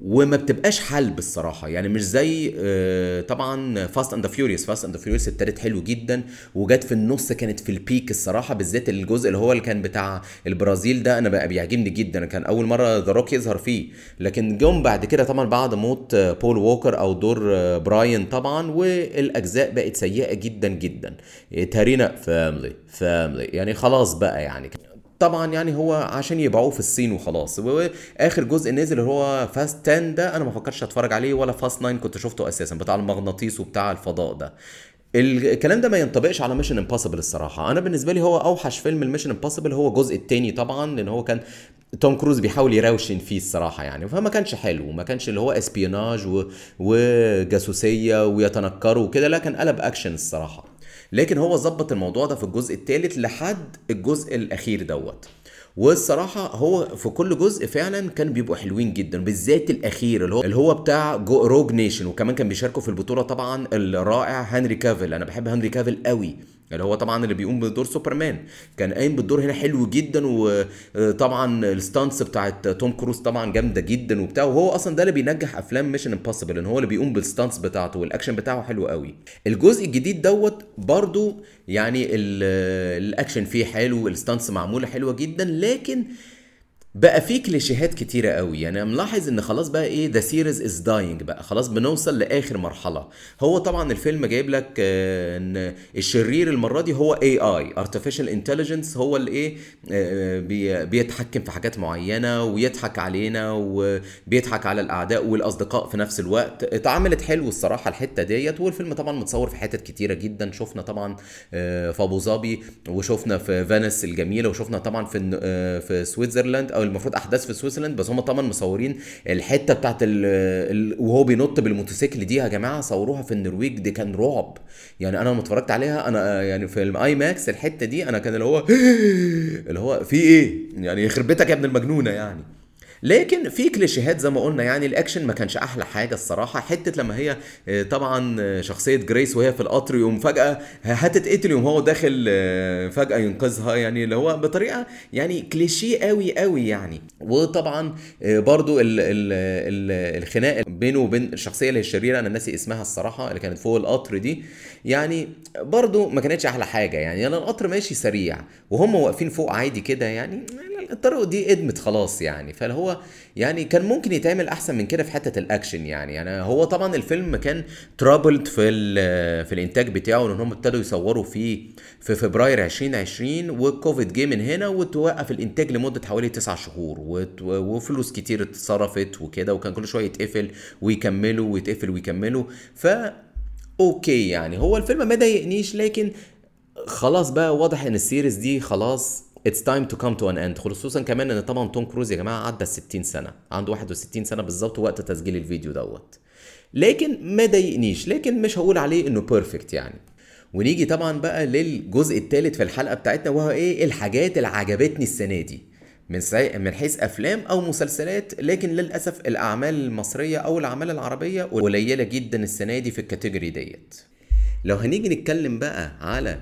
Speaker 1: وما بتبقاش حلب الصراحه يعني مش زي آه، طبعا Fast and Furious Fast and Furious ابتدت حلو جدا وجت في النص كانت في ال peak الصراحة بالذات الجزء اللي هو اللي كان بتاع البرازيل ده أنا بقى بيعجبني جدا. كان أول مرة The Rock يظهر فيه. لكن جم بعد كده طبعا بعد موت آه، بول ووكر أو دور آه، براين طبعا والأجزاء بقت سيئة جدا جدا. تارينا family family يعني خلاص بقى يعني. طبعا يعني هو عشان يبيعوه في الصين وخلاص. واخر جزء نزل اللي هو Fast 10 ده أنا ما فكرتش أتفرج عليه ولا Fast 9 كنت شفته أساسا بتاع المغناطيس وبتاع الفضاء ده. الكلام ده ما ينطبقش على Mission Impossible الصراحة. أنا بالنسبة لي هو أوحش فيلم ال Mission Impossible هو الجزء التاني طبعا لأن هو كان توم كروز بيحاول يروشن فيه الصراحة يعني. فما كانش حلو ما كانش اللي هو espionage. وجاسوسية ويتنكروا وكده لا كان قلب أكشن الصراحة. لكن هو ظبط الموضوع ده في الجزء الثالث لحد الجزء الأخير دوت. والصراحة هو في كل جزء فعلا كان بيبقوا حلوين جدا بالذات الأخير اللي هو اللي هو بتاع Rogue Nation وكمان كان بيشاركوا في البطولة طبعا الرائع هنري كافيل أنا بحب هنري كافيل قوي. اللي هو طبعا اللي بيقوم بدور سوبرمان. كان قايم بالدور هنا حلو جدا وطبعا ال stunts بتاعت توم كروز طبعا جامدة جدا وبتاع. وهو أصلا ده اللي بينجح أفلام Mission Impossible إن هو اللي بيقوم بال stunts بتاعته والأكشن بتاعه حلو قوي. الجزء الجديد دوت برضو يعني ال- الأكشن فيه حلو ال stunts معمولة حلوة جدا لكن بقى في كليشيهات كتيرة قوي. يعني أنا ملاحظ إن خلاص بقى إيه the series is dying بقى. خلاص بنوصل لآخر مرحلة. هو طبعا الفيلم جايب لك آه، إن الشرير المرة دي هو AI artificial intelligence هو اللي إيه آه، بي- بيتحكم في حاجات معينة ويضحك علينا وبيضحك على الأعداء والأصدقاء في نفس الوقت. اتعملت حلو الصراحة الحتة ديت. والفيلم طبعا متصور في حتت كتيرة جدا. شفنا طبعا آه، في أبو ظبي وشفنا في فينيس الجميلة وشفنا طبعا في آه، في سويسرلاند أو المفروض أحداث في سويسرلاند بس هم طبعا مصورين الحتة بتاعت ال ال وهو بينط بالموتوسيكل دي يا جماعة صوروها في النرويج دي كان رعب. يعني أنا لما اتفرجت عليها أنا يعني في ال IMAX الحتة دي أنا كان اللي هو اللي هو في إيه؟ يعني يخرب بيتك يا ابن المجنونة يعني. لكن في كليشيهات زي ما قلنا يعني الأكشن ما كانش أحلى حاجة الصراحة. حتة لما هي آه، طبعا آه، شخصية جريس وهي في القطر يقوم فجأة هتتقتل يقوم هو داخل آه، فجأة ينقذها يعني اللي هو بطريقة يعني كليشيه قوي قوي يعني. وطبعا برضو ال ال ال الخناق بينه وبين الشخصية اللي هي الشريرة أنا ناسي اسمها الصراحة اللي كانت فوق القطر دي يعني برضو ما كانتش أحلى حاجة يعني. يعني القطر ماشي سريع وهم واقفين فوق عادي كده يعني. الطرق دي ادمت خلاص يعني. فاللي هو يعني كان ممكن يتعمل أحسن من كده في حتة الأكشن يعني. يعني هو طبعا الفيلم كان troubled في في الإنتاج بتاعه لأن هم ابتدوا يصوروا فيه في فبراير 2020 والكوفيد جه من هنا وتوقف الإنتاج لمدة حوالي 9 شهور وفلوس كتير اتصرفت وكده وكان كل شوية يتقفل ويكملوا ويتقفل ويكملوا. ف okay يعني. هو الفيلم ما ضايقنيش لكن خلاص بقى واضح إن ال series دي خلاص it's time to come to an end خصوصا كمان إن طبعا توم كروز يا جماعة عدى ال 60 سنة عنده 61 سنة بالظبط وقت تسجيل الفيديو دوت. لكن ما ضايقنيش لكن مش هقول عليه إنه perfect يعني. ونيجي طبعا بقى للجزء الثالث في الحلقة بتاعتنا وهو إيه؟ الحاجات اللي عجبتني السنة دي. من. من حيث أفلام أو مسلسلات لكن للأسف الأعمال المصرية أو الأعمال العربية قليلة جدا السنة دي في ال category ديت. لو هنيجي نتكلم بقى على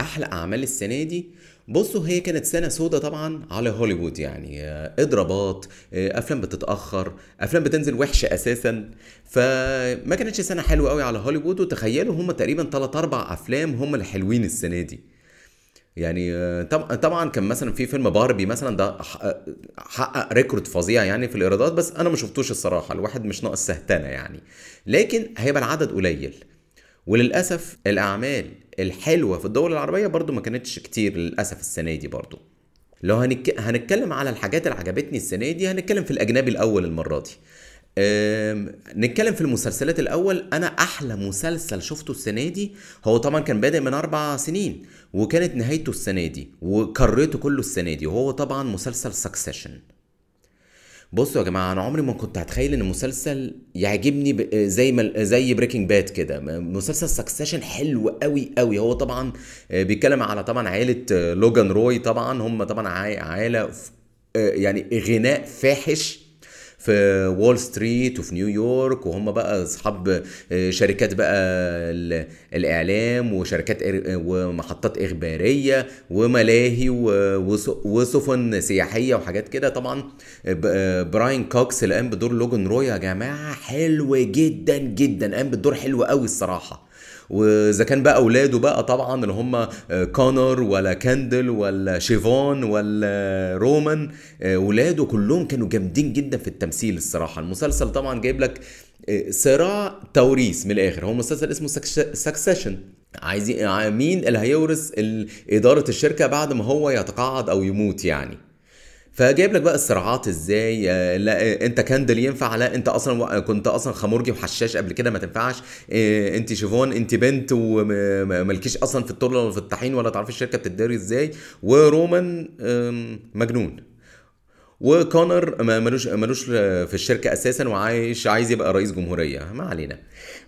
Speaker 1: أحلى أعمال السنة دي بصوا هي كانت سنة سودة طبعا على هوليوود يعني. آه، اضرابات آه، أفلام بتتأخر أفلام بتنزل وحشة أساسا. فما كانتش سنة حلوة قوي على هوليوود. وتخيلوا هم تقريبا 3 4 أفلام هم اللي حلوين السنة دي. يعني آه، طب- طبعا كان مثلا في فيلم باربي مثلا ده حقق record فظيع يعني في الإيرادات بس أنا ما شفتوش الصراحة. الواحد مش ناقص سهتانة يعني. لكن هيبقى العدد قليل. وللأسف الأعمال الحلوة في الدول العربية برضو ما كانتش كتير للأسف السنة دي برضو. لو هنك... هنتكلم على الحاجات اللي عجبتني السنة دي هنتكلم في الأجنبي الأول المرة دي. أم... نتكلم في المسلسلات الأول. أنا أحلى مسلسل شفته السنة دي هو طبعا كان بادئ من أربع سنين وكانت نهايته السنة دي وكرّيته كله السنة دي وهو طبعا مسلسل Succession بصوا يا جماعة أنا عمري ما كنت هتخيل إن مسلسل يعجبني ب... زي ما زي Breaking Bad كده. مسلسل Succession حلو قوي قوي هو طبعا بيتكلم على طبعا عائله لوجان روي طبعا. هم طبعا عا- عائله ف- يعني غنى فاحش. في وول ستريت وفي نيويورك وهم بقى أصحاب شركات بقى ال- الإعلام وشركات ومحطات إخبارية وملاهي وسفن سياحية وحاجات كده. طبعا براين كوكس اللي قام بدور لوجان روي يا جماعة حلو جدا جدا قام بالدور حلو قوي الصراحة. وإذا كان بقى أولاده بقى طبعا اللي هم كونر ولا كندال ولا شيفون ولا رومان آه، ولاده كلهم كانوا جامدين جدا في التمثيل الصراحة. المسلسل طبعا جايب لك آه، صراع توريث من الآخر. هو مسلسل اسمه Succession. عايزين مين اللي هيورث إدارة الشركة بعد ما هو يتقاعد أو يموت يعني. فجايب لك بقى الصراعات إزاي؟ آه، لا آه، انت كندال ينفع؟ لا انت أصلا كنت أصلا خمرجي وحشاش قبل كده ما تنفعش. آه، انت شيفون انت بنت ومالكيش أصلا في الطرق ولا في الطحين ولا تعرفي الشركة بتداري إزاي. ورومان مجنون. وكونر ملوش ملوش في الشركة أساسا وعايش عايز يبقى رئيس جمهورية. ما علينا.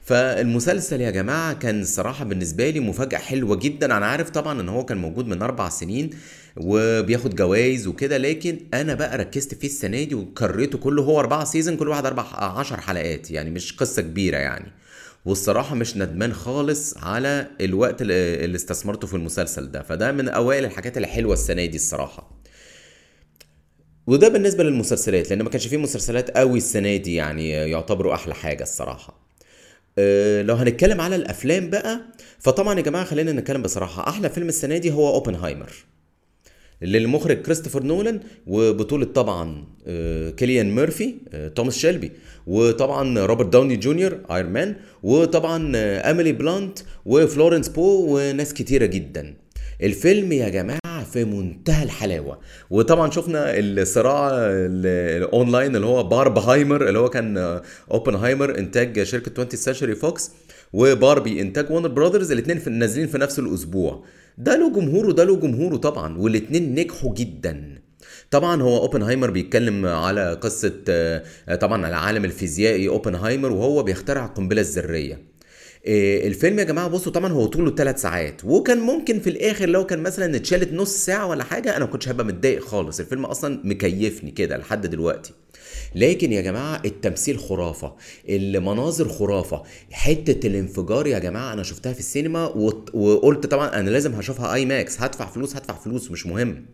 Speaker 1: فالمسلسل يا جماعة كان الصراحه بالنسبة لي مفاجأة حلوة جدا. أنا عارف طبعا إن هو كان موجود من أربع سنين. وبياخد جوائز وكده لكن أنا بقى ركزت فيه السنة دي وكريته كله هو أربعة سيزون كل واحد أربع عشر حلقات يعني مش قصة كبيرة يعني. والصراحة مش ندمان خالص على الوقت اللي استثمرته في المسلسل ده. فده من أوائل الحاجات الحلوة السنة دي الصراحة. وده بالنسبة للمسلسلات لأن ما كانش فيه مسلسلات قوي السنة دي يعني يعتبروا أحلى حاجة الصراحة. أه، لو هنتكلم على الأفلام بقى فطبعا يا جماعة خلينا نتكلم بصراحة. أحلى فيلم السنة دي هو أوبنهايمر. للمخرج كريستوفر نولان وبطولة طبعا آه، كيليان ميرفي آه، توماس شيلبي وطبعا روبرت داوني جونيور ايرون مان وطبعا آه، اميلي بلانت وفلورنس بو وناس كتيرة جدا. الفيلم يا جماعة في منتهى الحلاوة. وطبعا شفنا الصراع ال- الأونلاين اللي هو باربهايمر اللي هو كان آه، أوبنهايمر إنتاج شركة 20th Century Fox وباربي إنتاج Warner Brothers الاثنين نازلين في نفس الأسبوع. ده له جمهوره ده له جمهوره طبعا والاثنين نجحوا جدا. طبعا هو أوبنهايمر بيتكلم على قصة آه، طبعا العالم الفيزيائي أوبنهايمر وهو بيخترع القنبلة الذرية. إيه، الفيلم يا جماعة بصوا طبعا هو طوله ثلاث ساعات وكان ممكن في الآخر لو كان مثلا اتشالت نص ساعة ولا حاجة أنا ما كنتش هبقى متضايق خالص. الفيلم أصلا مكيفني كده لحد دلوقتي. لكن يا جماعة التمثيل خرافة المناظر خرافة حتة الانفجار يا جماعة أنا شفتها في السينما وقلت طبعا أنا لازم هشوفها اي ماكس هدفع فلوس هدفع فلوس مش مهم.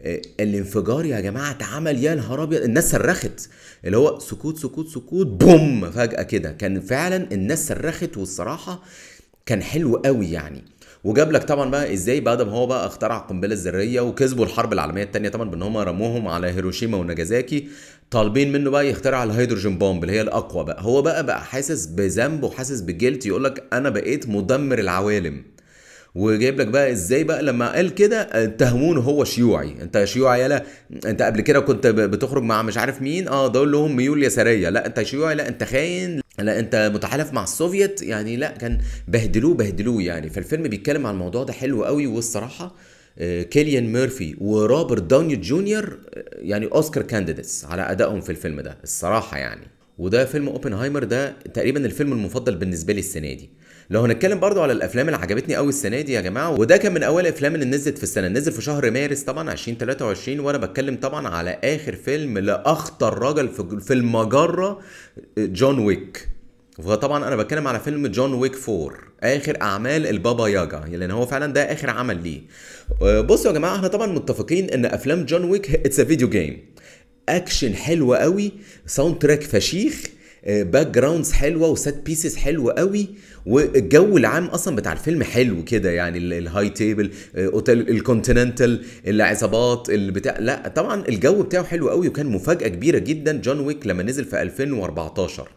Speaker 1: آه، الانفجار يا جماعة اتعمل يا نهار أبيض الناس صرخت. اللي هو سكوت سكوت سكوت boom فجأة كده. كان فعلا الناس صرخت والصراحة كان حلو قوي يعني. وجاب لك طبعا بقى إزاي بعد ما هو بقى اخترع القنبلة الذرية وكسبوا الحرب العالمية الثانية طبعا بإن هم رموهم على هيروشيما وناجازاكي. طالبين منه بقى يخترع ال hydrogen bomb اللي هي الأقوى بقى. هو بقى بقى حاسس بذنب وحاسس ب guilt يقول لك أنا بقيت مدمر العوالم. وجايب لك بقى إزاي بقى؟ لما قال كده اتهموه إن هو شيوعي. أنت شيوعي يالا أنت قبل كده كنت بتخرج مع مش عارف مين؟ آه دول لهم ميول يسارية. لا أنت شيوعي لا أنت خاين لا أنت متحالف مع السوفيت. يعني لا كان بهدلوه بهدلوه يعني. فالفيلم بيتكلم عن الموضوع ده حلو قوي. والصراحة كيليان ميرفي وروبرت داوني جونيور يعني أوسكار candidates على أدائهم في الفيلم ده الصراحة يعني. وده فيلم أوبنهايمر ده تقريبا الفيلم المفضل بالنسبة لي السنة دي. لو هنتكلم برضو على الأفلام اللي عجبتني قوي السنة دي يا جماعة وده كان من أول الأفلام اللي نزلت في السنة نزل في شهر مارس طبعا 2023 وأنا بتكلم طبعا على آخر فيلم لأخطر راجل في المجرة جون ويك. فطبعا أنا بتكلم على فيلم جون ويك 4 آخر أعمال البابا ياجا لأن هو فعلا ده آخر عمل ليه. أه، بصوا يا جماعة إحنا طبعا متفقين إن أفلام جون ويك it's video game action حلو قوي soundtrack فشيخ backgrounds حلوة و set pieces حلوة قوي والجو العام أصلا بتاع الفيلم حلو كده يعني ال- ال High Table آه، أوتيل ال Continental العصابات البتاع لا طبعا الجو بتاعه حلو قوي وكان مفاجأة كبيرة جدا جون ويك لما نزل في 2014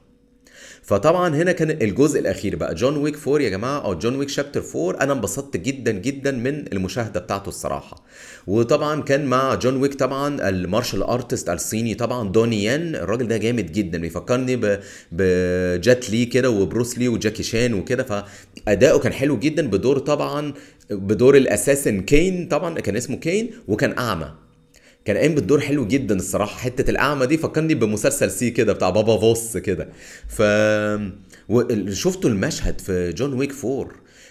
Speaker 1: فطبعا هنا كان الجزء الأخير بقى. جون ويك 4 يا جماعة أو جون ويك Chapter 4 أنا انبسطت جدا جدا من المشاهدة بتاعته الصراحة. وطبعا كان مع جون ويك طبعا ال martial artist الصيني طبعا دوني ين. الراجل ده جامد جدا بيفكرني بجيت لي كده وبروس لي وجاكي شان وكده. فأداؤه كان حلو جدا بدور طبعا بدور ال assassin كين طبعا كان اسمه كين وكان أعمى. كان قايم بالدور حلو جدا الصراحة حتة الاعمى دي فكرني بمسلسل See كده بتاع بابا فوس كده. ف شفتوا المشهد في جون ويك 4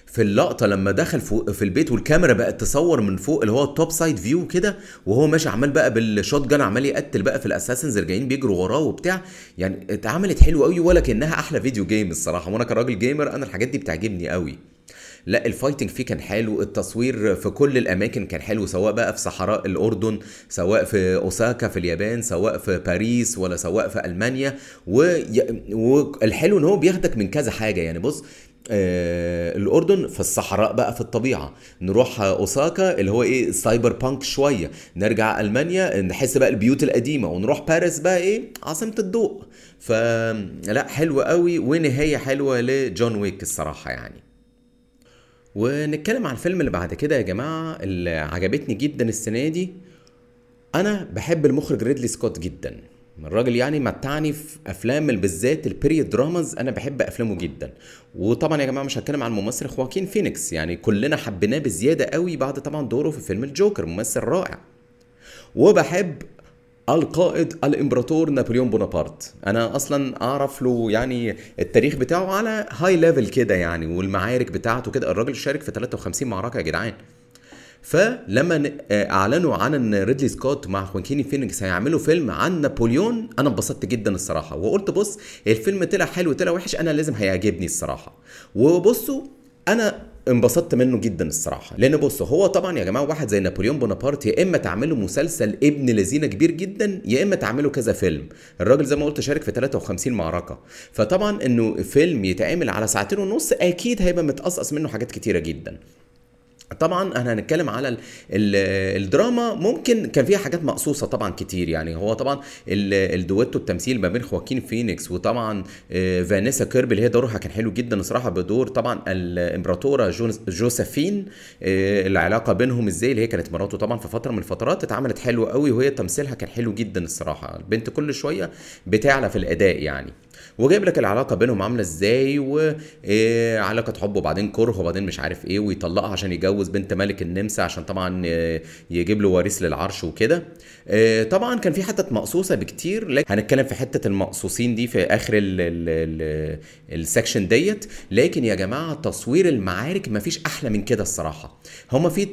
Speaker 1: في اللقطة لما دخل فوق في البيت والكاميرا بقت تصور من فوق اللي هو ال top side view كده وهو ماشي عمال بقى بال shotgun عمال يقتل بقى في ال assassins اللي جايين بيجروا وراه وبتاع. يعني اتعملت حلوة قوي ولا كانها أحلى video game الصراحة. وأنا كراجل gamer أنا الحاجات دي بتعجبني قوي لا ال fighting فيه كان حلو التصوير في كل الأماكن كان حلو سواء بقى في صحراء الأردن سواء في أوساكا في اليابان سواء في باريس ولا سواء في ألمانيا. والحلو إن هو بياخدك من كذا حاجة. يعني بص آه الأردن في الصحراء بقى في الطبيعة. نروح أوساكا اللي هو إيه cyberpunk شوية. نرجع ألمانيا نحس بقى البيوت القديمة. ونروح باريس بقى إيه عاصمة الضوء. فلا حلوة قوي ونهاية حلوة لجون ويك الصراحة يعني. ونتكلم عن الفيلم اللي بعد كده يا جماعة اللي عجبتني جدا السنة دي. أنا بحب المخرج ريدلي سكوت جدا. الراجل يعني متعني في أفلام بالذات ال period dramas أنا بحب أفلامه جدا. وطبعا يا جماعة مش هتكلم عن الممثل خواكين فينيكس. يعني كلنا حبيناه بزيادة قوي بعد طبعا دوره في فيلم الجوكر ممثل رائع. وبحب القائد الإمبراطور نابليون بونابرت. أنا أصلا أعرف له يعني التاريخ بتاعه على high level كده يعني والمعارك بتاعته كده. الراجل شارك في 53 معركة يا جدعان. فلما آه، أعلنوا عن إن ريدلي سكوت مع خواكين فينيكس هيعملوا فيلم عن نابليون أنا انبسطت جدا الصراحة. وقلت بص الفيلم طلع حلو طلع وحش أنا لازم هيعجبني الصراحة. وبصوا أنا انبسطت منه جدا الصراحة. لأن بصوا هو طبعا يا جماعة واحد زي نابليون بونابرت يا إما تعمله مسلسل ابن لذين كبير جدا يا إما تعمله كذا فيلم. الراجل زي ما قلت شارك في 53 معركة. فطبعا إنه فيلم يتعمل على ساعتين ونص أكيد هيبقى متقصقص منه حاجات كتيرة جدا. طبعا إحنا هنتكلم على ال ال الدراما ممكن كان فيها حاجات مقصوصة طبعا كتير. يعني هو طبعا ال- الدويتو التمثيل ما بين خواكين فينيكس وطبعا آه، فانيسا كيربي اللي هي دورها كان حلو جدا الصراحة بدور طبعا الامبراطورة جوزفين آه، العلاقة بينهم إزاي اللي هي كانت مراته طبعا في فترة من الفترات اتعملت حلو قوي وهي تمثيلها كان حلو جدا الصراحة. البنت كل شوية بتعلى في الأداء يعني. وجايب لك العلاقة بينهم عاملة إزاي وعلاقة حب وبعدين كره وبعدين مش عارف إيه ويطلقها عشان يجوز بنت ملك النمسا عشان طبعا آه، يجيب له وريث للعرش وكده. طبعا كان في حتت مقصوصة بكتير لكن هنتكلم في حتة المقصوصين دي في آخر ال- ال- ال- السكشن ديت. لكن يا جماعة تصوير المعارك مفيش أحلى من كده الصراحة. هما في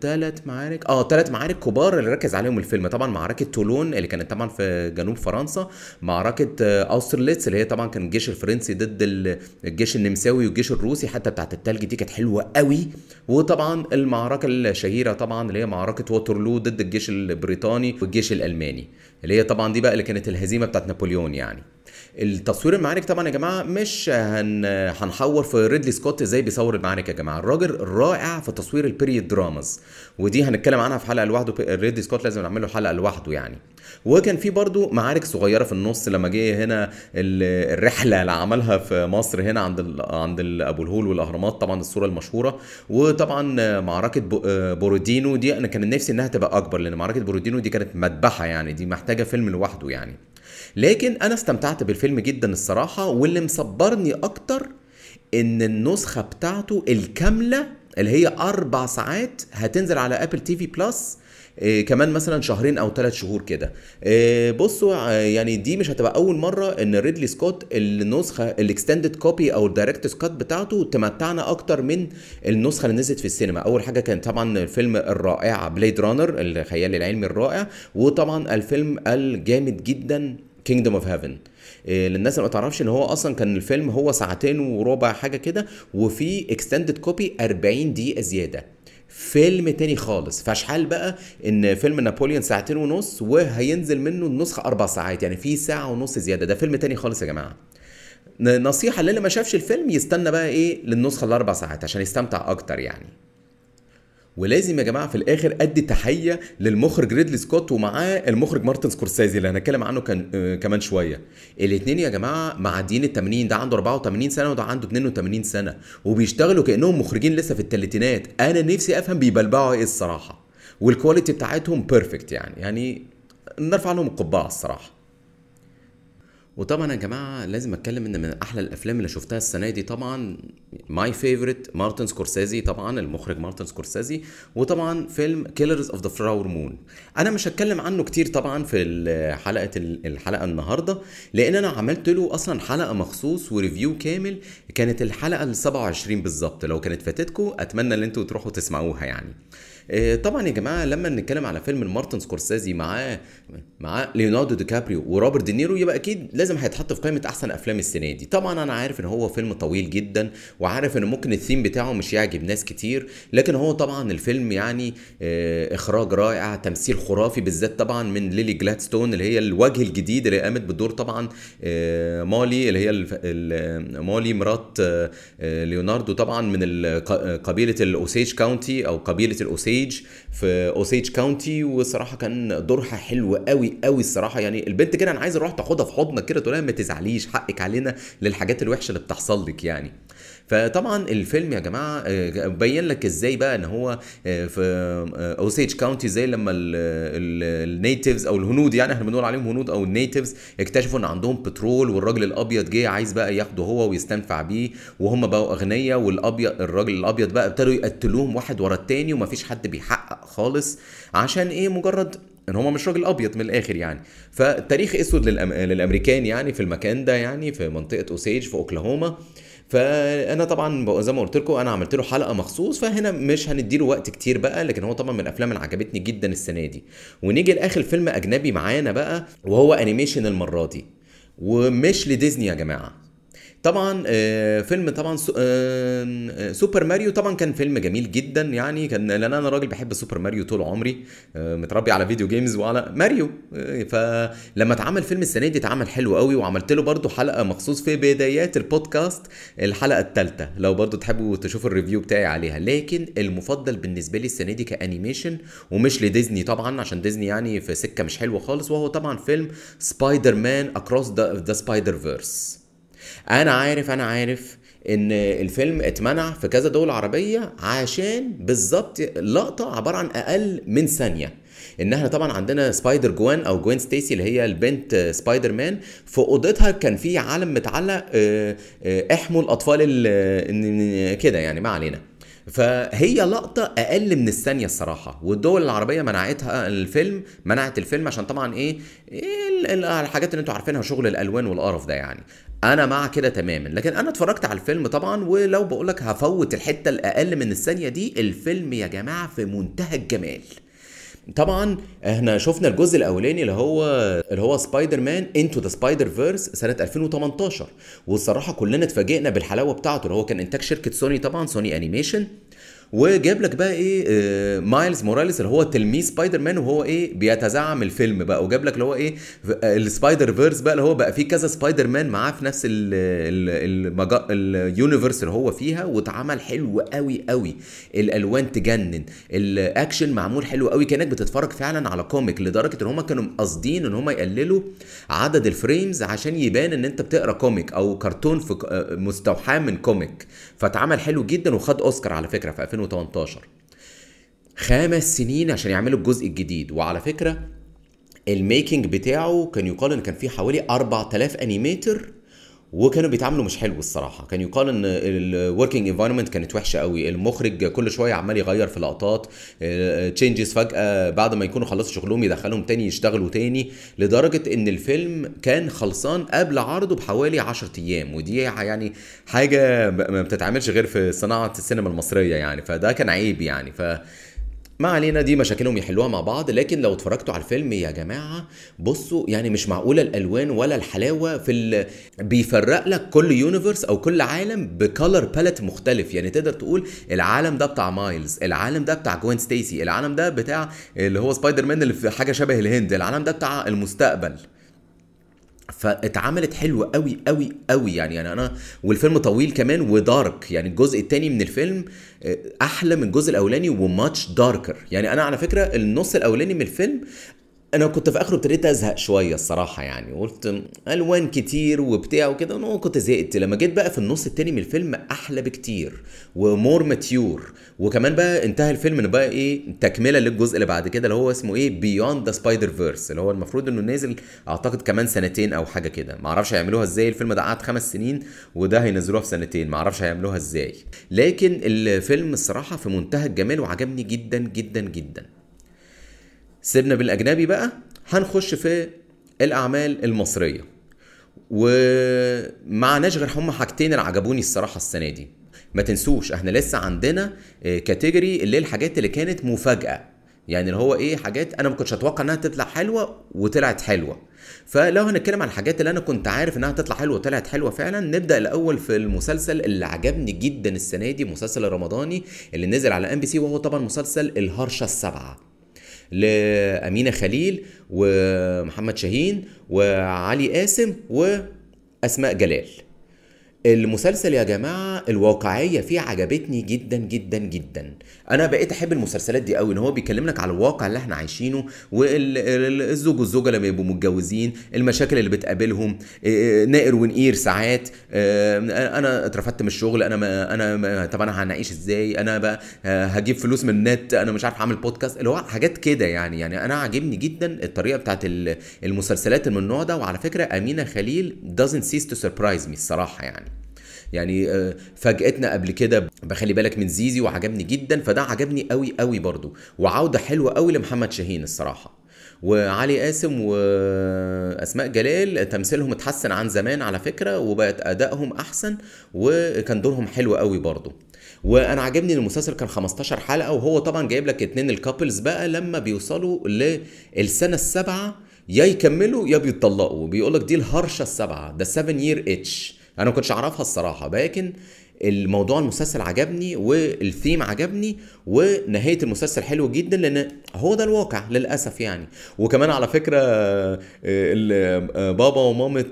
Speaker 1: ثلاث معارك آه ثلاث معارك كبار اللي ركز عليهم الفيلم. طبعا معركة تولون اللي كانت طبعا في جنوب فرنسا معركة آه، أوسترليتس اللي هي طبعا كان الجيش الفرنسي ضد ال- الجيش النمساوي والجيش الروسي حتة بتاعت التلج دي كانت حلوة قوي. وطبعا المعركة الشهيرة طبعا اللي هي معركة ووترلو ضد الجيش البريطاني. والجيش الألماني اللي هي طبعا دي بقى اللي كانت الهزيمة بتاعت نابليون يعني. التصوير المعارك طبعا يا جماعة مش هن هنحور في ريدلي سكوت إزاي بيصور المعارك يا جماعة. الراجل رائع في تصوير ال period dramas ودي هنتكلم عنها في حلقة لوحده ريدلي سكوت لازم نعمل له حلقة لوحده يعني. وكان في برضو معارك صغيرة في النص لما جه هنا ال- الرحلة اللي عملها في مصر هنا عند ال عند ال- أبو الهول والأهرامات طبعا الصورة المشهورة. وطبعا معركة بو- بورودينو دي أنا كان نفسي إنها تبقى أكبر لأن معركة بورودينو دي كانت مذبحة يعني دي محتاجة فيلم لوحده يعني. لكن أنا استمتعت بالفيلم جدا الصراحة واللي مصبرني أكتر إن النسخة بتاعته الكاملة اللي هي أربع ساعات هتنزل على Apple TV Plus إيه كمان مثلا شهرين أو ثلاث شهور كده. إيه بصوا آه، يعني دي مش هتبقى أول مرة إن ريدلي سكوت النسخة ال extended copy أو ال director's cut بتاعته تمتعنا أكتر من النسخة اللي نزلت في السينما. أول حاجة كان طبعا الفيلم الرائع Blade Runner الخيال العلمي الرائع وطبعا الفيلم الجامد جدا Kingdom of Heaven للناس اللي ما تعرفش إن هو أصلا كان الفيلم هو ساعتين وربع حاجة كده وفي extended copy 40 دقيقة زيادة. فيلم تاني خالص. فشحال بقى إن فيلم نابوليون ساعتين ونص وهينزل منه النسخة أربع ساعات يعني في ساعة ونص زيادة. ده فيلم تاني خالص يا جماعة. نصيحة للي ما شافش الفيلم يستنى بقى إيه للنسخة الأربع ساعات عشان يستمتع أكتر يعني. ولازم يا جماعة في الآخر أدي تحية للمخرج ريدلي سكوت ومعاه المخرج مارتن سكورسيزي اللي هنتكلم عنه كان آه كمان شوية. الاثنين يا جماعة معديين ال 80 ده عنده 84 سنة وده عنده 82 سنة. وبيشتغلوا كأنهم مخرجين لسه في الثلاثينات أنا نفسي أفهم بيبلبعوا إيه الصراحة. وال quality بتاعتهم perfect يعني. يعني نرفع لهم القبعة الصراحة. وطبعا يا جماعة لازم أتكلم إن من أحلى الأفلام اللي شفتها السنة دي طبعا my favorite مارتن سكورسيزي طبعا المخرج مارتن سكورسيزي وطبعا فيلم Killers of the Flower Moon أنا مش هتكلم عنه كتير طبعا في حلقة الحلقة النهارده لأن أنا عملت له أصلا حلقة مخصوص و review كامل كانت الحلقة ال 27 بالظبط. لو كانت فاتتكم أتمنى إن أنتوا تروحوا تسمعوها يعني. طبعا يا جماعة لما نتكلم على فيلم مارتن سكورسيزي معاه معاه ليوناردو دي كابريو وروبرت دينيرو يبقى أكيد لازم هيتحط في قائمة أحسن أفلام السنة دي. طبعا أنا عارف إن هو فيلم طويل جدا وعارف إن ممكن الثيم بتاعه مش يعجب ناس كتير لكن هو طبعا الفيلم يعني إخراج رائع تمثيل خرافي بالذات طبعا من ليلي جلادستون اللي هي الوجه الجديد اللي قامت بدور طبعا مولي اللي هي مولي مرات ليوناردو طبعا من قبيلة ال Osage County أو قبيلة الأوسيج في Osage County وصراحه كان دورها حلو قوي قوي الصراحة. يعني البنت كده أنا عايز أروح تاخدها في حضنك كده تقول لها ما تزعليش حقك علينا للحاجات الوحشة اللي بتحصل لك يعني. فطبعا الفيلم يا جماعة بين لك إزاي بقى إن هو في Osage County زي لما ال natives أو الهنود يعني إحنا بنقول عليهم هنود أو ال natives اكتشفوا إن عندهم بترول والراجل الأبيض جه عايز بقى ياخده هو ويستنفع بيه وهم بقوا أغنياء والأبيض الراجل الأبيض بقى ابتدوا يقتلوهم واحد ورا التاني ومفيش حد بيحقق خالص عشان إيه؟ مجرد إن هو مش راجل أبيض من الآخر يعني. فالتاريخ أسود للأم... للأمريكان يعني في المكان ده يعني في منطقة أوسيج في أوكلاهوما. فأنا طبعا زي ما قلت لكم أنا عملت له حلقة مخصوص فهنا مش هنديله وقت كتير بقى لكن هو طبعا من الأفلام اللي عجبتني جدا السنة دي. ونيجي لآخر فيلم أجنبي معانا بقى وهو animation المرة دي. ومش لديزني يا جماعة. طبعا فيلم طبعا سوبر ماريو طبعا كان فيلم جميل جدا يعني كان لأن أنا راجل بحب سوبر ماريو طول عمري متربي على video games وعلى ماريو فلما اتعمل فيلم السنة دي اتعمل حلو قوي وعملت له برده حلقة مخصوص في بدايات البودكاست الحلقة الثالثه لو برده تحبوا تشوفوا ال review بتاعي عليها. لكن المفضل بالنسبة لي السنة دي ك animation ومش لديزني طبعا عشان ديزني يعني في سكة مش حلوة خالص وهو طبعا فيلم Spider-Man Across the Spider-Verse أنا عارف أنا عارف ان الفيلم اتمنع في كذا دولة عربية عشان بالظبط لقطة عبارة عن أقل من ثانية. إن إحنا طبعا عندنا Spider Gwan أو Gwen Stacy اللي هي البنت سبايدر مان في أوضتها كان في علم متعلق احموا الأطفال كده يعني ما علينا. فهي لقطة أقل من الثانية الصراحة والدول العربية منعتها الفيلم منعت الفيلم عشان طبعا إيه, إيه الحاجات اللي أنتوا عارفينها شغل الألوان والقرف ده يعني. أنا مع كده تماما. لكن أنا اتفرجت على الفيلم طبعا ولو بقولك هفوت الحتة الأقل من الثانية دي الفيلم يا جماعة في منتهى الجمال. طبعا إحنا شفنا الجزء الأولاني اللي هو اللي هو Spider-Man Into the Spider-Verse سنه 2018 والصراحة كلنا اتفاجئنا بالحلاوة بتاعته اللي هو كان إنتاج شركة سوني طبعا Sony Animation وجاب لك بقى إيه آه مايلز موراليس اللي هو تلميذ سبايدر مان وهو إيه بيتزعم الفيلم بقى. وجاب لك اللي هو إيه ال Spider-Verse بقى اللي هو بقى فيه كذا سبايدر مان معاه في نفس ال universe اللي هو فيها واتعمل حلو قوي قوي الألوان تجنن. الأكشن معمول حلو قوي كأنك بتتفرج فعلا على comic لدرجة إن هم كانوا قاصدين إن هم يقللوا عدد ال frames عشان يبان إن أنت بتقرأ comic أو كرتون في مستوحاة من comic. فاتعمل حلو جدا وخد أوسكار على فكرة في 2018 خمس سنين عشان يعملوا الجزء الجديد. وعلى فكرة ال making بتاعه كان يقال ان كان فيه حوالي 4000 animator وكانوا بيتعاملوا مش حلو الصراحة. كان يقال إن ال working environment كانت وحشة قوي. المخرج كل شوية عمال يغير في لقطات changes فجأة بعد ما يكونوا خلصوا شغلهم يدخلهم تاني يشتغلوا تاني لدرجة إن الفيلم كان خلصان قبل عرضه بحوالي 10 أيام. ودي يعني حاجة ما بتتعملش غير في صناعة السينما المصرية يعني. فده كان عيب يعني. ف ما علينا دي مشاكلهم يحلوها مع بعض. لكن لو اتفرجتوا على الفيلم يا جماعة بصوا يعني مش معقولة الألوان ولا الحلاوة في ال... بيفرق لك كل universe أو كل عالم ب color palette مختلف. يعني تقدر تقول العالم ده بتاع مايلز العالم ده بتاع جوين ستيسي العالم ده بتاع اللي هو سبايدر مان اللي في حاجة شبه الهند العالم ده بتاع المستقبل. فاتعملت حلوة قوي قوي قوي يعني يعني أنا والفيلم طويل كمان و dark يعني الجزء الثاني من الفيلم آه، أحلى من الجزء الأولاني و much darker يعني أنا على فكرة النص الأولاني من الفيلم أنا كنت في آخره ابتديت أزهق شوية الصراحة يعني قلت ألوان كتير وبتاع وكده أنا كنت زهقت. لما جيت بقى في النص التاني من الفيلم أحلى بكتير و more mature وكمان بقى انتهى الفيلم ان بقى إيه تكملة للجزء اللي بعد كده اللي هو اسمه إيه Beyond the Spider-Verse اللي هو المفروض إنه نازل أعتقد كمان سنتين أو حاجة كده. ما أعرفش هيعملوها إزاي الفيلم ده قعد خمس سنين وده هينزلوها في سنتين ما أعرفش هيعملوها إزاي. لكن الفيلم الصراحة في منتهى الجمال وعجبني جدا جدا جدا. سيبنا بالأجنبي بقى هنخش في الأعمال المصرية. ومعناش غير هم حاجتين اللي عجبوني الصراحة السنة دي. ما تنسوش إحنا لسه عندنا كاتيجوري اللي هي الحاجات اللي كانت مفاجأة. يعني اللي هو إيه حاجات أنا ما كنتش أتوقع إنها تطلع حلوة وطلعت حلوة. فلو هنتكلم عن الحاجات اللي أنا كنت عارف إنها تطلع حلوة وطلعت حلوة فعلا نبدأ الأول في المسلسل اللي عجبني جدا السنة دي مسلسل الرمضاني اللي نزل على ام بي سي وهو طبعا مسلسل الهرشة السبعة. لأمينة خليل ومحمد شاهين وعلي قاسم وأسماء جلال. المسلسل يا جماعة الواقعية فيه عجبتني جدا جدا جدا. أنا بقيت أحب المسلسلات دي قوي إن هو بيكلم لك على الواقع اللي إحنا عايشينه والزوج والزوجة لما يبقوا متجوزين المشاكل اللي بتقابلهم نائر ونقير ساعات أنا اترفدت من الشغل أنا ما أنا ما طب أنا هنعيش إزاي؟ أنا بقى هجيب فلوس من النت أنا مش عارف أعمل بودكاست اللي هو حاجات كده يعني يعني أنا عاجبني جدا الطريقة بتاعت المسلسلات من النوع ده وعلى فكرة أمينة خليل doesn't cease to surprise me الصراحة يعني. يعني فاجأتنا قبل كده بخلي بالك من زيزي وعجبني جدا فده عجبني قوي قوي برضو. وعودة حلوة قوي لمحمد شاهين الصراحة. وعلي قاسم وأسماء جلال تمثيلهم اتحسن عن زمان على فكرة وبقت أدائهم أحسن وكان دورهم حلو قوي برضو. وأنا عجبني إن المسلسل كان 15 حلقة وهو طبعا جايب لك اتنين ال couples بقى لما بيوصلوا للسنة السابعة يا يكملوا يا بيتطلقوا. بيقول لك دي الهرشة السبعه ده 7 year itch أنا ما كنتش أعرفها الصراحة لكن الموضوع المسلسل عجبني والثيم عجبني ونهاية المسلسل حلو جدا لأن هو ده الواقع للأسف يعني. وكمان على فكرة بابا ومامة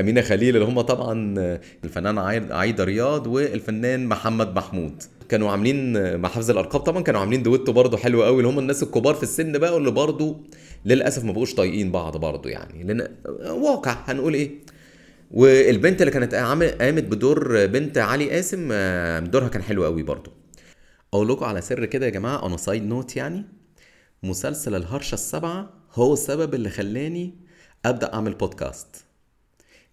Speaker 1: أمينة خليل اللي هم طبعا الفنان عايدة رياض والفنان محمد محمود. كانوا عاملين مع حفظ الأرقام طبعا كانوا عاملين دويتو برضه حلو قوي اللي هم الناس الكبار في السن بقى واللي برضه للأسف ما بقوش طايقين بعض برضه يعني. لأن واقع. هنقول إيه؟ والبنت اللي كانت قامت بدور بنت علي قاسم دورها كان حلو قوي برضو أقول لكم على سر كده يا جماعة on side note يعني مسلسل الهرشة السبعة هو السبب اللي خلاني أبدأ أعمل بودكاست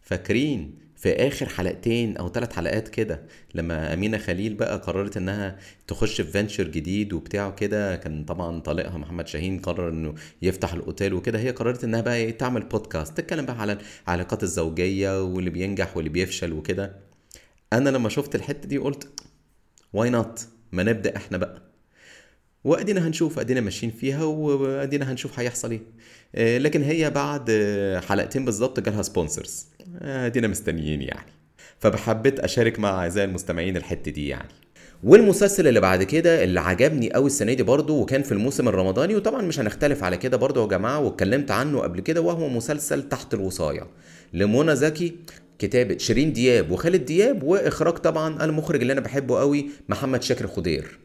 Speaker 1: فاكرين في آخر حلقتين أو ثلاث حلقات كده لما أمينة خليل بقى قررت إنها تخش في venture جديد وبتاع كده كان طبعا طليقها محمد شاهين قرر إنه يفتح الأوتيل وكده هي قررت إنها بقى إيه تعمل بودكاست تتكلم بقى على العلاقات الزوجية واللي بينجح واللي بيفشل وكده. أنا لما شفت الحتة دي قلت why not ما نبدأ إحنا بقى. وأدينا هنشوف أدينا ماشيين فيها وأدينا هنشوف هيحصل إيه. لكن هي بعد حلقتين بالظبط جالها sponsors ادينا مستنيين يعني. فحبيت أشارك مع أعزائي المستمعين الحتة دي يعني. والمسلسل اللي بعد كده اللي عجبني قوي السنة دي برضه وكان في الموسم الرمضاني وطبعا مش هنختلف على كده برضه يا جماعة واتكلمت عنه قبل كده وهو مسلسل تحت الوصاية. لمنى زكي كتابة شيرين دياب وخالد دياب وإخراج طبعا المخرج اللي أنا بحبه قوي محمد شاكر خضير.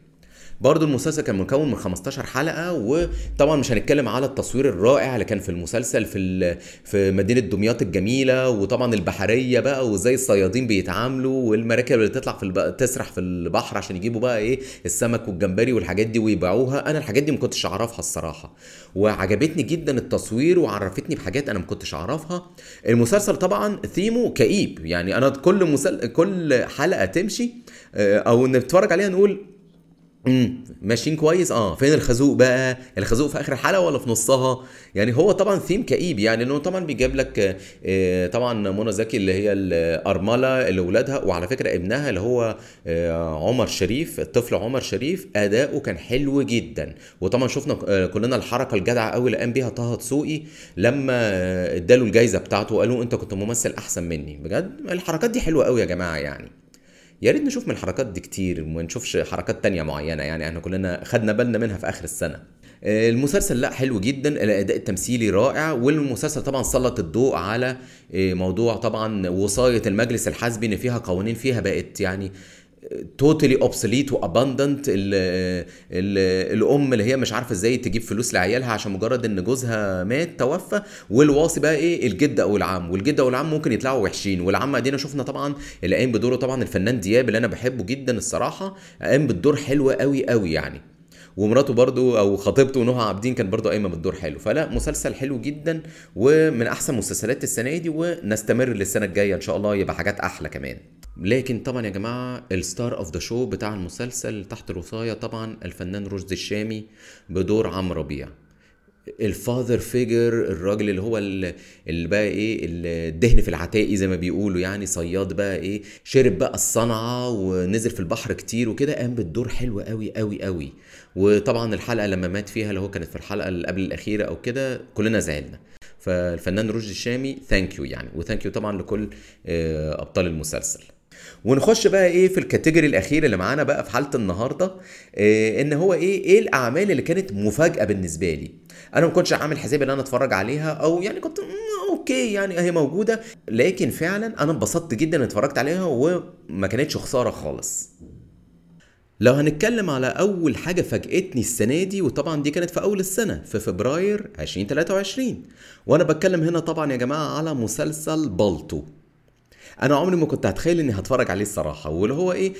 Speaker 1: برضو المسلسل كان مكون من 15 حلقة وطبعا مش هنتكلم على التصوير الرائع اللي كان في المسلسل في في مدينة دمياط الجميلة وطبعا البحرية بقى وإزاي الصيادين بيتعاملوا والمراكب اللي تطلع في. تسرح في البحر عشان يجيبوا بقى إيه السمك والجمبري والحاجات دي ويبيعوها أنا الحاجات دي ما كنتش أعرفها الصراحة وعجبتني جدا التصوير وعرفتني بحاجات أنا ما كنتش أعرفها المسلسل طبعا ثيمه كئيب يعني أنا كل مسل... كل حلقة تمشي أو نتفرج عليها نقول امم ماشيين كويس؟ آه. فين الخازوق بقى؟ الخازوق في آخر الحلقة ولا في نصها؟ يعني هو طبعا ثيم كئيب يعني إنه طبعا بيجيب لك آه، طبعا منى زكي اللي هي الأرملة اللي ولادها وعلى فكرة ابنها اللي هو آه، عمر شريف الطفل عمر شريف أداؤه كان حلو جدا. وطبعا شفنا آه، كلنا الحركة الجدعة قوي اللي قام بيها طه دسوقي لما آه، اداله الجايزة بتاعته وقالوا أنت كنت ممثل أحسن مني. بجد؟ الحركات دي حلوة قوي يا جماعة يعني. يا ريت نشوف من الحركات دي كتير وما نشوفش حركات تانية معينة يعني إحنا كلنا خدنا بالنا منها في آخر السنة. آه، المسلسل لا حلو جدا الأداء التمثيلي رائع والمسلسل طبعا سلط الضوء على آه، موضوع طبعا وصاية المجلس الحزبي إن فيها قوانين فيها بقت يعني totally obsolete و abandoned الأم اللي هي مش عارفة إزاي تجيب فلوس لعيالها عشان مجرد إن جوزها مات توفى. والوصي بقى إيه؟ الجد أو العم. والجد أو العم ممكن يطلعوا وحشين. والعم أدينا شفنا طبعا اللي قايم بدوره طبعا الفنان دياب اللي أنا بحبه جدا الصراحة. قام بالدور حلو قوي قوي يعني. ومراته برضو أو خطيبته نهى عابدين كان برضو قايمة بالدور حلو. فلا مسلسل حلو جدا ومن أحسن مسلسلات السنة دي ونستمر للسنة الجاية إن شاء الله يبقى حاجات أحلى كمان. لكن طبعا يا جماعة ال star of the show بتاع المسلسل تحت الوصاية طبعا الفنان رشدي الشامي بدور عمرو ربيع. ال father figure الراجل اللي هو ال- اللي بقى إيه الدهن في العتاقي زي ما بيقولوا يعني صياد بقى إيه شرب بقى الصنعة ونزل في البحر كتير وكده قام بالدور حلو قوي قوي قوي وطبعا الحلقة لما مات فيها اللي هو كانت في الحلقة اللي قبل الأخيرة أو كده كلنا زعلنا. فالفنان رشدي الشامي thank you يعني. و thank you طبعا لكل آه، أبطال المسلسل. ونخش بقى إيه في ال category الأخير اللي معانا بقى في حالة النهارده إيه إن هو إيه إيه الأعمال اللي كانت مفاجأة بالنسبة لي. أنا ما كنتش عامل حسابي إن أنا أتفرج عليها أو يعني كنت okay يعني أهي موجودة لكن فعلا أنا انبسطت جدا اتفرجت عليها وما كانتش خسارة خالص. لو هنتكلم على أول حاجة فاجئتني السنة دي وطبعا دي كانت في أول السنة في فبراير 2023 وأنا بتكلم هنا طبعا يا جماعة على مسلسل بالطو. أنا عمري ما كنت هتخيل اني هتفرج عليه الصراحة واللي هو إيه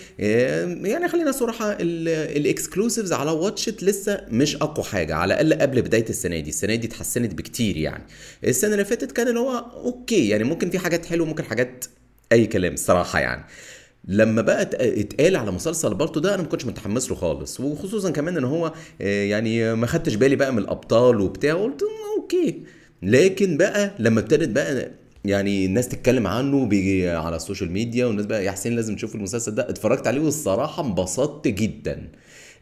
Speaker 1: يعني خلينا صراحة ال exclusives على Watch It لسه مش اقوى حاجة على الاقل قبل بداية السنة دي السنة دي اتحسنت بكتير يعني. السنة اللي فاتت كان اللي هو okay يعني ممكن في حاجات حلوة ممكن حاجات اي كلام الصراحه يعني. لما بقى ات- اتقال على مسلسل بالطو ده أنا ما كنتش متحمس له خالص وخصوصا كمان ان هو آه، يعني ما خدتش بالي بقى من الأبطال وبتاع قلت "مم، okay. لكن بقى لما ابتدت بقى يعني الناس تتكلم عنه بيجي على ال social media والناس بقى يا حسين لازم تشوف المسلسل ده. اتفرجت عليه والصراحة انبسطت جدا.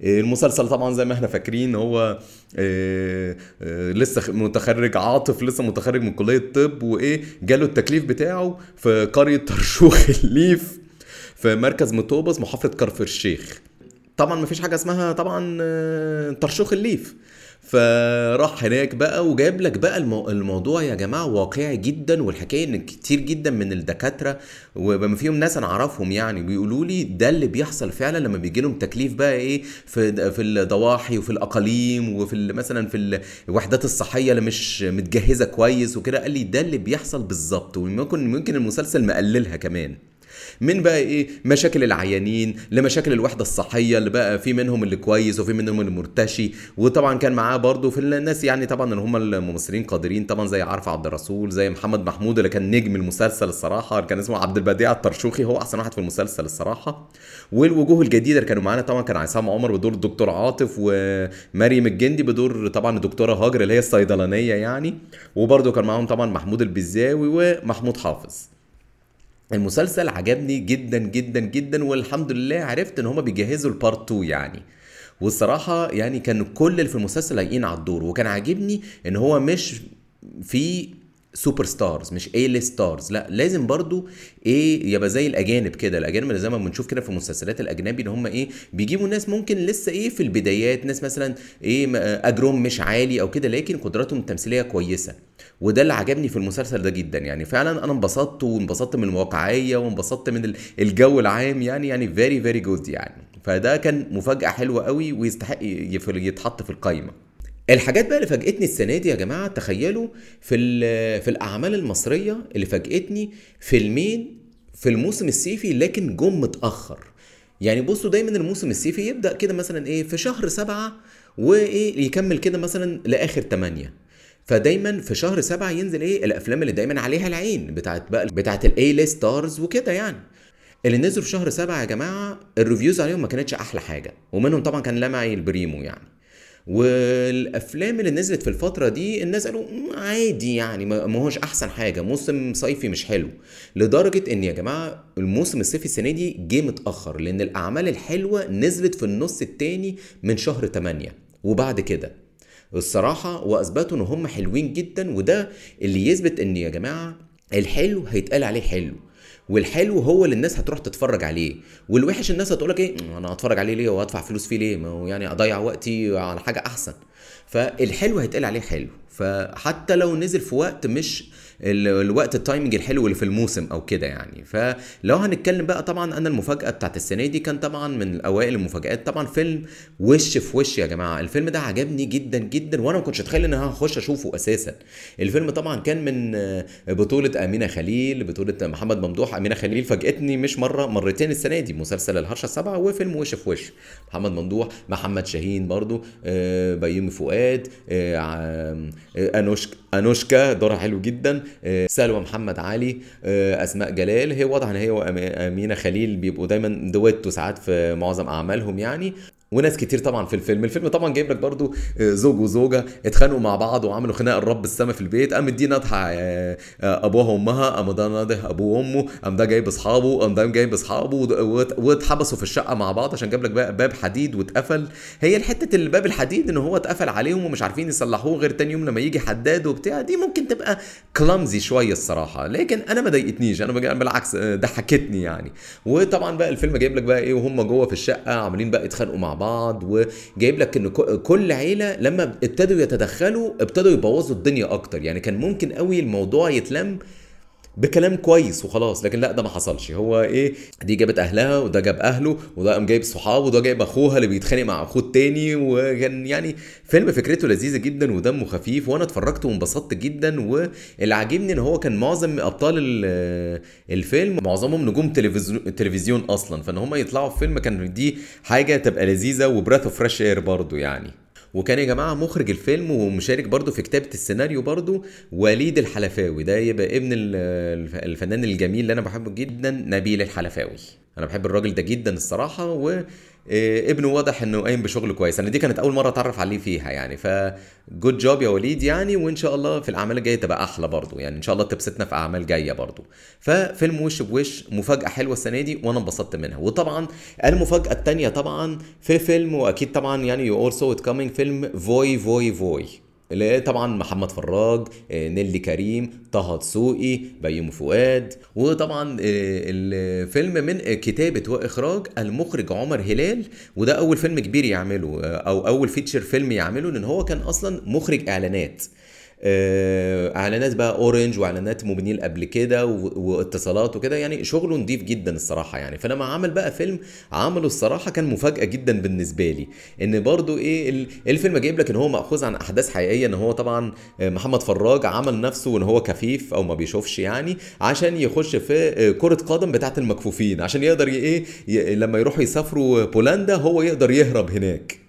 Speaker 1: المسلسل طبعا زي ما إحنا فاكرين هو آه، آه، لسه متخرج عاطف لسه متخرج من كلية طب وإيه جاله التكليف بتاعه في قرية ترشوخ الليف في مركز مطوبس محافظة كفر الشيخ. طبعا مفيش حاجة اسمها طبعا آه، ترشوخ الليف. فراح هناك بقى وجاب لك بقى المو... الموضوع يا جماعة واقعي جدا والحكاية إن كتير جدا من الدكاترة وبما فيهم ناس أنا أعرفهم يعني بيقولوا لي ده اللي بيحصل فعلا لما بيجي لهم تكليف بقى إيه في في الضواحي وفي الأقاليم وفي مثلا في الوحدات الصحية اللي مش متجهزة كويس وكده قال لي ده اللي بيحصل بالظبط وممكن ممكن المسلسل مقللها كمان. من بقى إيه؟ مشاكل العيانين لمشاكل الوحدة الصحية اللي بقى في منهم اللي كويس وفي منهم اللي مرتشي. وطبعا كان معاه برضه في الناس يعني طبعا اللي هم الممثلين قادرين طبعا زي عارف عبد الرسول زي محمد محمود اللي كان نجم المسلسل الصراحة كان اسمه عبد البديع الطرشوخي هو أحسن واحد في المسلسل الصراحة. والوجوه الجديدة اللي كانوا معانا طبعا كان عصام عمر بدور الدكتور عاطف ومريم الجندي بدور طبعا الدكتورة هاجر اللي هي الصيدلانية يعني. وبرضه كان معاهم طبعا محمود البزاوي ومحمود حافظ. المسلسل عجبني جدا جدا جدا والحمد لله عرفت إن هما بيجهزوا ال part 2 يعني. والصراحة يعني كان كل اللي في المسلسل لايقين على الدور وكان عاجبني إن هو مش في super stars مش A-list stars لا لازم برضو إيه يبقى زي الأجانب كده. الأجانب اللي زي ما بنشوف كده في المسلسلات الأجنبي إن هم إيه بيجيبوا ناس ممكن لسه إيه في البدايات ناس مثلا إيه اجرهم مش عالي أو كده لكن قدراتهم التمثيلية كويسة. وده اللي عجبني في المسلسل ده جدا. يعني فعلا أنا انبسطت وانبسطت من الواقعية وانبسطت من ال- الجو العام يعني يعني very very good يعني. فده كان مفاجأة حلوة قوي ويستحق يتحط في القائمه الحاجات بقى اللي فاجئتني السنة دي يا جماعة تخيلوا في في الأعمال المصرية اللي فاجئتني فيلمين في الموسم الصيفي لكن جم متأخر. يعني بصوا دايما الموسم الصيفي يبدأ كده مثلا إيه في شهر سبعة وإيه يكمل كده مثلا لآخر تمانية. فدايما في شهر سبعة ينزل إيه الأفلام اللي دايما عليها العين بتاعت بقى بتاعت ال A stars وكده يعني. اللي نزلوا في شهر سبعة يا جماعة ال reviews عليهم ما كانتش أحلى حاجة ومنهم طبعا كان لمعي البريمو يعني. والأفلام اللي نزلت في الفترة دي الناس قالوا "مم، عادي يعني ما ما هوش أحسن حاجة. موسم صيفي مش حلو لدرجة إن يا جماعة الموسم الصيفي السنة دي جه متأخر لأن الأعمال الحلوة نزلت في النص التاني من شهر 8 وبعد كده. الصراحة وأثبتوا إن هم حلوين جدا وده اللي يثبت إن يا جماعة الحلو هيتقال عليه حلو. والحلو هو اللي الناس هتروح تتفرج عليه. والوحش الناس هتقولك إيه؟ أنا هتفرج عليه ليه؟ وهدفع فلوس فيه ليه؟ ما هو يعني أضيع وقتي على حاجة أحسن. فالحلو هيتقال عليه حلو. فحتى لو نزل في وقت مش الوقت التايمنج الحلو اللي في الموسم أو كده يعني. فلو هنتكلم بقى طبعا أنا المفاجأة بتاعت السنة دي كان طبعا من أوائل المفاجآت. طبعا فيلم وش في وش يا جماعة. الفيلم ده عجبني جدا جدا وأنا ما كنتش أتخيل إن هخش أشوفه أساسا. الفيلم طبعا كان من آه، بطولة أمينة خليل بطولة محمد ممدوح أمينة خليل فاجئتني مش مرة مرتين السنة دي. مسلسل الهرشة السبعه وفيلم وش في وش. محمد ممدوح محمد شاهين برضو آه، بيومي فؤاد آه، عم- آه، أنوشك أنوشكا دورها حلو جدا. سلوى محمد علي آه، أسماء جلال. هي واضح إن هي وامينه خليل بيبقوا دايما دويتو ساعات في معظم أعمالهم يعني. وناس كتير طبعا في الفيلم. الفيلم طبعا جايب لك برضو آه، زوج وزوجة اتخانقوا مع بعض وعملوا خناقة الرب السما في البيت. قامت دي ناضحه آه، آه، أبوها وأمها. قام ده ناضح أبوه وأمه. قام ده جايب أصحابه. قام ده جايب أصحابه واتحبسوا في الشقة مع بعض عشان جاب لك باب حديد واتقفل. هي الحتة اللي باب الحديد إن هو اتقفل عليهم ومش عارفين يصلحوه غير تاني يوم لما يجي حداد وبتاع. دي ممكن تبقى كلامزي شوية الصراحة لكن أنا ما ضايقتنيش. أنا بالعكس ضحكتني يعني. وطبعا بقى الفيلم جايب لك بقى إيه وهم جوه في الشقة عاملين بقى يتخانقوا مع بعض وجايب لك إن كل عيلة لما ابتدوا يتدخلوا ابتدوا يبوظوا الدنيا أكتر. يعني كان ممكن قوي الموضوع يتلم بكلام كويس وخلاص. لكن لا ده ما حصلش. هو إيه؟ دي جابت أهلها وده جاب أهله وده قام جايب صحابه وده جايب أخوها اللي بيتخانق مع أخوه التاني وكان يعني فيلم فكرته لذيذة جدا ودمه خفيف وأنا اتفرجت وانبسطت جدا. واللي عاجبني إن هو كان معظم أبطال ال- الفيلم معظمهم نجوم تلفزيون تلفزيون أصلا. فإن هم يطلعوا في فيلم كان دي حاجة تبقى لذيذة و breath of fresh air برضه يعني. وكان يا جماعة مخرج الفيلم ومشارك برضه في كتابة السيناريو برضه وليد الحلفاوي. ده يبقى ابن ال- الف- الفنان الجميل اللي أنا بحبه جدا نبيل الحلفاوي. أنا بحب الراجل ده جدا الصراحة و ابنه واضح إنه قايم بشغل كويس. أنا دي كانت أول مرة أتعرف عليه فيها يعني ف good job يا وليد يعني وإن شاء الله في الأعمال الجاية تبقى أحلى برضو. يعني إن شاء الله تبسطنا في أعمال جاية برضو. ففيلم وش بوش مفاجأة حلوة السنة دي وأنا انبسطت منها. وطبعا المفاجأة التانية طبعا في فيلم وأكيد طبعا يعني you all saw it coming فيلم فوي فوي فوي اللي طبعا محمد فراج آه، نيلي كريم طه دسوقي بيومي فؤاد. وطبعا آه، الفيلم من كتابة وإخراج المخرج عمر هلال. وده أول فيلم كبير يعمله آه، أو أول feature film يعمله لأن هو كان أصلا مخرج إعلانات. آه، اعلانات بقى اورنج واعلانات موبينيل قبل كده واتصالات وكده. يعني شغله نضيف جدا الصراحة يعني. فلما عمل بقى فيلم عمله الصراحة كان مفاجأة جدا بالنسبة لي. إن برضو إيه ال- الفيلم جايب لك إن هو مأخوذ عن أحداث حقيقية إن هو طبعا آه، محمد فراج عمل نفسه ان هو كفيف أو ما بيشوفش يعني عشان يخش في آه، كرة قدم بتاعة المكفوفين. عشان يقدر إيه لما يروحوا يسافروا بولندا هو يقدر يهرب هناك.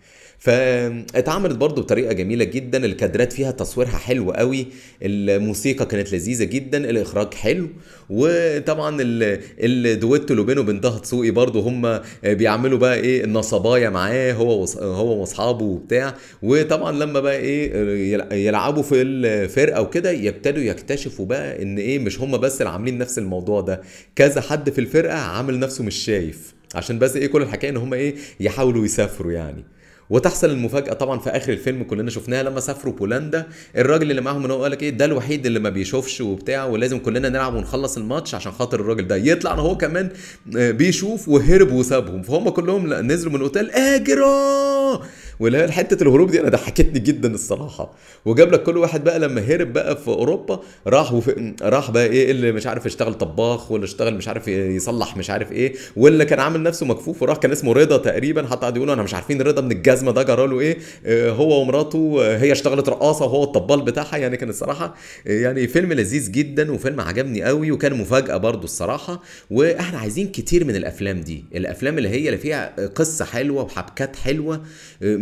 Speaker 1: فاتعملت برضو بطريقة جميلة جدا الكادرات فيها تصويرها حلو قوي الموسيقى كانت لذيذة جدا الإخراج حلو وطبعا ال- الدويتو اللي بينه وبين طه دسوقي برضو هم بيعملوا بقى إيه النصبايه معاه هو هو واصحابه وبتاع وطبعا لما بقى إيه يلع- يلعبوا في الفرقة وكده يبتدوا يكتشفوا بقى إن إيه مش هم بس اللي عاملين نفس الموضوع ده كذا حد في الفرقة عامل نفسه مش شايف عشان بس إيه كل الحكاية إن هم إيه يحاولوا يسافروا يعني. وتحصل المفاجأة طبعا في آخر الفيلم كلنا شفناها لما سافروا بولندا. الراجل اللي معاهم ان هو قال لك إيه؟ ده الوحيد اللي ما بيشوفش وبتاع ولازم كلنا نلعب ونخلص الماتش عشان خاطر الراجل ده. يطلع ان هو كمان آه، بيشوف وهرب وسابهم. فهم كلهم نزلوا من الأوتيل اجروا واللي هي حتة الهروب دي أنا ضحكتني جدا الصراحة. وجاب لك كل واحد بقى لما هرب بقى في أوروبا راح وفي راح بقى إيه اللي مش عارف يشتغل طباخ واللي اشتغل مش عارف يصلح مش عارف إيه واللي كان عامل نفسه مكفوف وراح كان اسمه رضا تقريبا حتى قعدوا يقولوا أنا مش عارفين رضا من الجزمة ده جرى له إيه آه، هو ومراته آه، هي اشتغلت رقاصة وهو الطبال بتاعها. يعني كان الصراحة آه، يعني فيلم لذيذ جدا وفيلم عجبني قوي وكان مفاجأة برضو الصراحة. وإحنا عايزين كتير من الأفلام دي. الأفلام اللي هي اللي فيها قصة حلوة وحبكات حلوة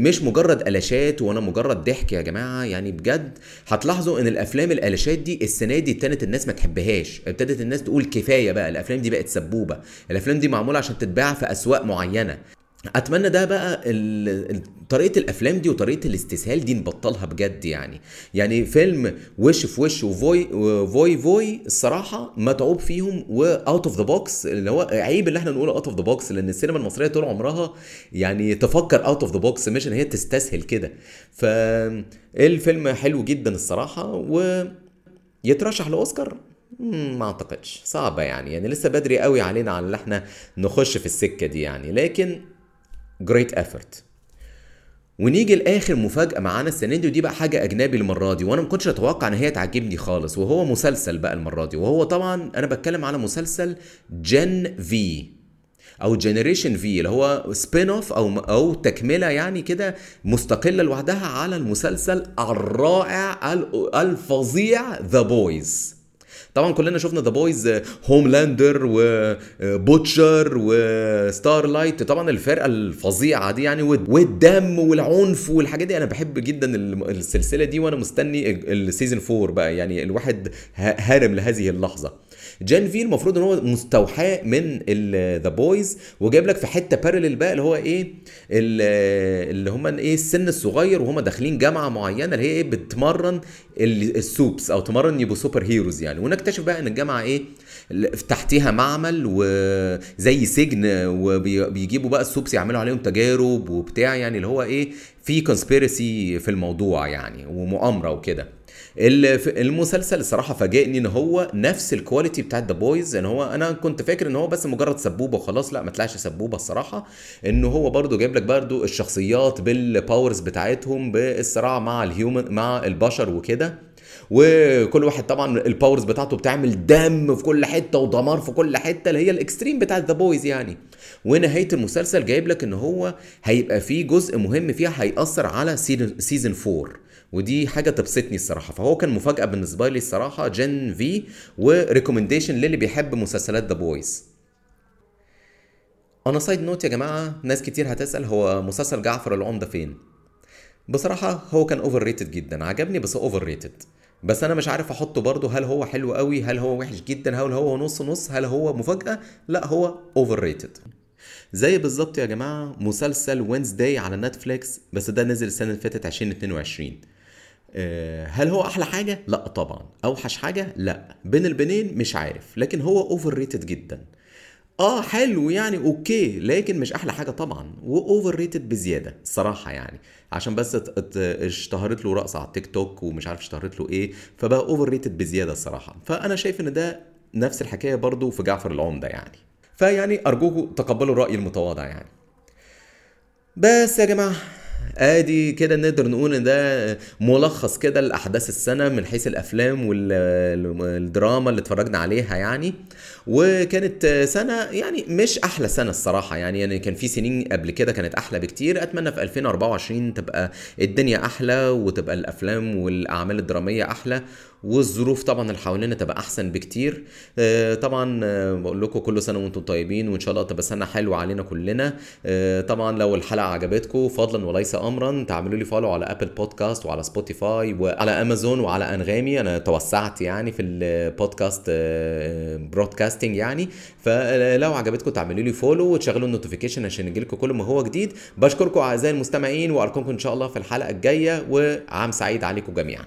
Speaker 1: مش مجرد قلاشات ولا مجرد ضحك يا جماعة يعني بجد هتلاحظوا إن الأفلام القلاشات دي السنة دي ابتدت الناس ما تحبهاش ابتدت الناس تقول كفاية بقى الأفلام دي بقت سبوبة الأفلام دي معمولة عشان تتباع في أسواق معينة. أتمنى ده بقى طريقة الأفلام دي وطريقة الاستسهال دي نبطلها بجد يعني. يعني فيلم وش في وش وفوي وفوي فوي الصراحة متعوب فيهم و out of the box اللي هو عيب اللي إحنا نقوله out of the box لأن السينما المصرية طول عمرها يعني تفكر out of the box مش إن هي تستسهل كده. فالفيلم حلو جدا الصراحة و يترشح لأوسكار؟ ما أعتقدش. صعبة يعني يعني لسه بدري قوي علينا على ان إحنا نخش في السكة دي يعني. لكن great effort ونيجي لآخر مفاجأة معانا السنة دي ودي بقى حاجة أجنبي المرة دي وأنا ما كنتش أتوقع إن هي تعجبني خالص وهو مسلسل بقى المرة دي وهو طبعا أنا بتكلم على مسلسل Gen V أو Generation V اللي هو spin-off أو أو تكملة يعني كده مستقلة لوحدها على المسلسل الرائع ال- الفظيع The Boys طبعا كلنا شفنا The Boys Homelander و Butcher و Starlight طبعا الفرقة الفظيعة دي يعني والد- والدم والعنف والحاجات دي. أنا بحب جدا السلسلة دي وأنا مستني ال season 4 بقى. يعني الواحد هارم لهذه اللحظة. Gen V المفروض إن هو مستوحاه من The Boys وجايب لك في حتة parallel بقى اللي هو إيه ال- اللي هم إيه السن الصغير وهم داخلين جامعة معينة اللي هي إيه بتمرن ال- السupes أو تمرن يبقوا superheroes يعني. ونكتشف بقى إن الجامعة إيه تحتيها معمل وزي سجن وبيجيبوا بقى ال supes يعملوا عليهم تجارب وبتاع يعني اللي هو إيه في conspiracy في الموضوع يعني ومؤامرة وكده. المسلسل الصراحه فاجئني إن هو نفس ال quality بتاعت The Boys إن هو أنا كنت فاكر إن هو بس مجرد سبوبة وخلاص لا ما طلعش سبوبة الصراحة. إن هو برضو جايب لك برضو الشخصيات بال powers بتاعتهم بالصراع مع ال human مع البشر وكده. وكل واحد طبعا ال powers بتاعته بتعمل دم في كل حتة ودمار في كل حتة اللي هي ال extreme بتاعت The Boys يعني. ونهاية المسلسل جايب لك إن هو هيبقى فيه جزء مهم فيها هيأثر على season 4 ودي حاجة تبسطني الصراحة. فهو كان مفاجأة بالنسبة لي الصراحة Gen V و recommendation للي بيحب مسلسلات The Boys أنا side note يا جماعة ناس كتير هتسأل هو مسلسل جعفر العمدة فين؟ بصراحة هو كان overrated جدا عجبني بس overrated بس أنا مش عارف أحطه برضه هل هو حلو قوي هل هو وحش جدا هل هو نص نص هل هو مفاجأة؟ لا هو overrated زي بالظبط يا جماعة مسلسل Wednesday على نتفليكس بس ده نزل السنة اللي فاتت 2022 آه، هل هو أحلى حاجة؟ لا طبعا. أوحش حاجة؟ لا. بين البنين مش عارف لكن هو overrated جدا. آه حلو يعني okay لكن مش أحلى حاجة طبعا. و overrated بزيادة الصراحه يعني. عشان بس اشتهرت له رقصه على التيك توك ومش عارف اشتهرت له إيه فبقى overrated بزيادة الصراحه فأنا شايف إن ده نفس الحكاية برضو في جعفر العمدة يعني. فيعني ارجوكم تقبلوا الرأي المتواضع يعني. بس يا جماعة آدي كده نقدر نقول إن ده ملخص كده لأحداث السنة من حيث الأفلام والدراما اللي اتفرجنا عليها يعني. وكانت سنة يعني مش أحلى سنة الصراحة. يعني يعني كان في سنين قبل كده كانت أحلى بكتير. أتمنى في 2024 تبقى الدنيا أحلى وتبقى الأفلام والأعمال الدرامية أحلى والظروف طبعا اللي حوالينا تبقى أحسن بكتير. آه، طبعا آه، بقول لكم كل سنة وأنتم طيبين وإن شاء الله تبقى سنة حلوة علينا كلنا. آه، طبعا لو الحلقة عجبتكم فضلا وليس امرا تعملوا لي follow على Apple Podcasts وعلى Spotify وعلى امازون وعلى أنغامي. أنا توسعت يعني في ال podcast broadcasting يعني. فلو عجبتكم تعملوا لي follow وتشغلوا ال notification عشان يجيلكم كل ما هو جديد. بشكركم أعزائي المستمعين وارجوكم إن شاء الله في الحلقة الجاية وعام سعيد عليكم جميعا.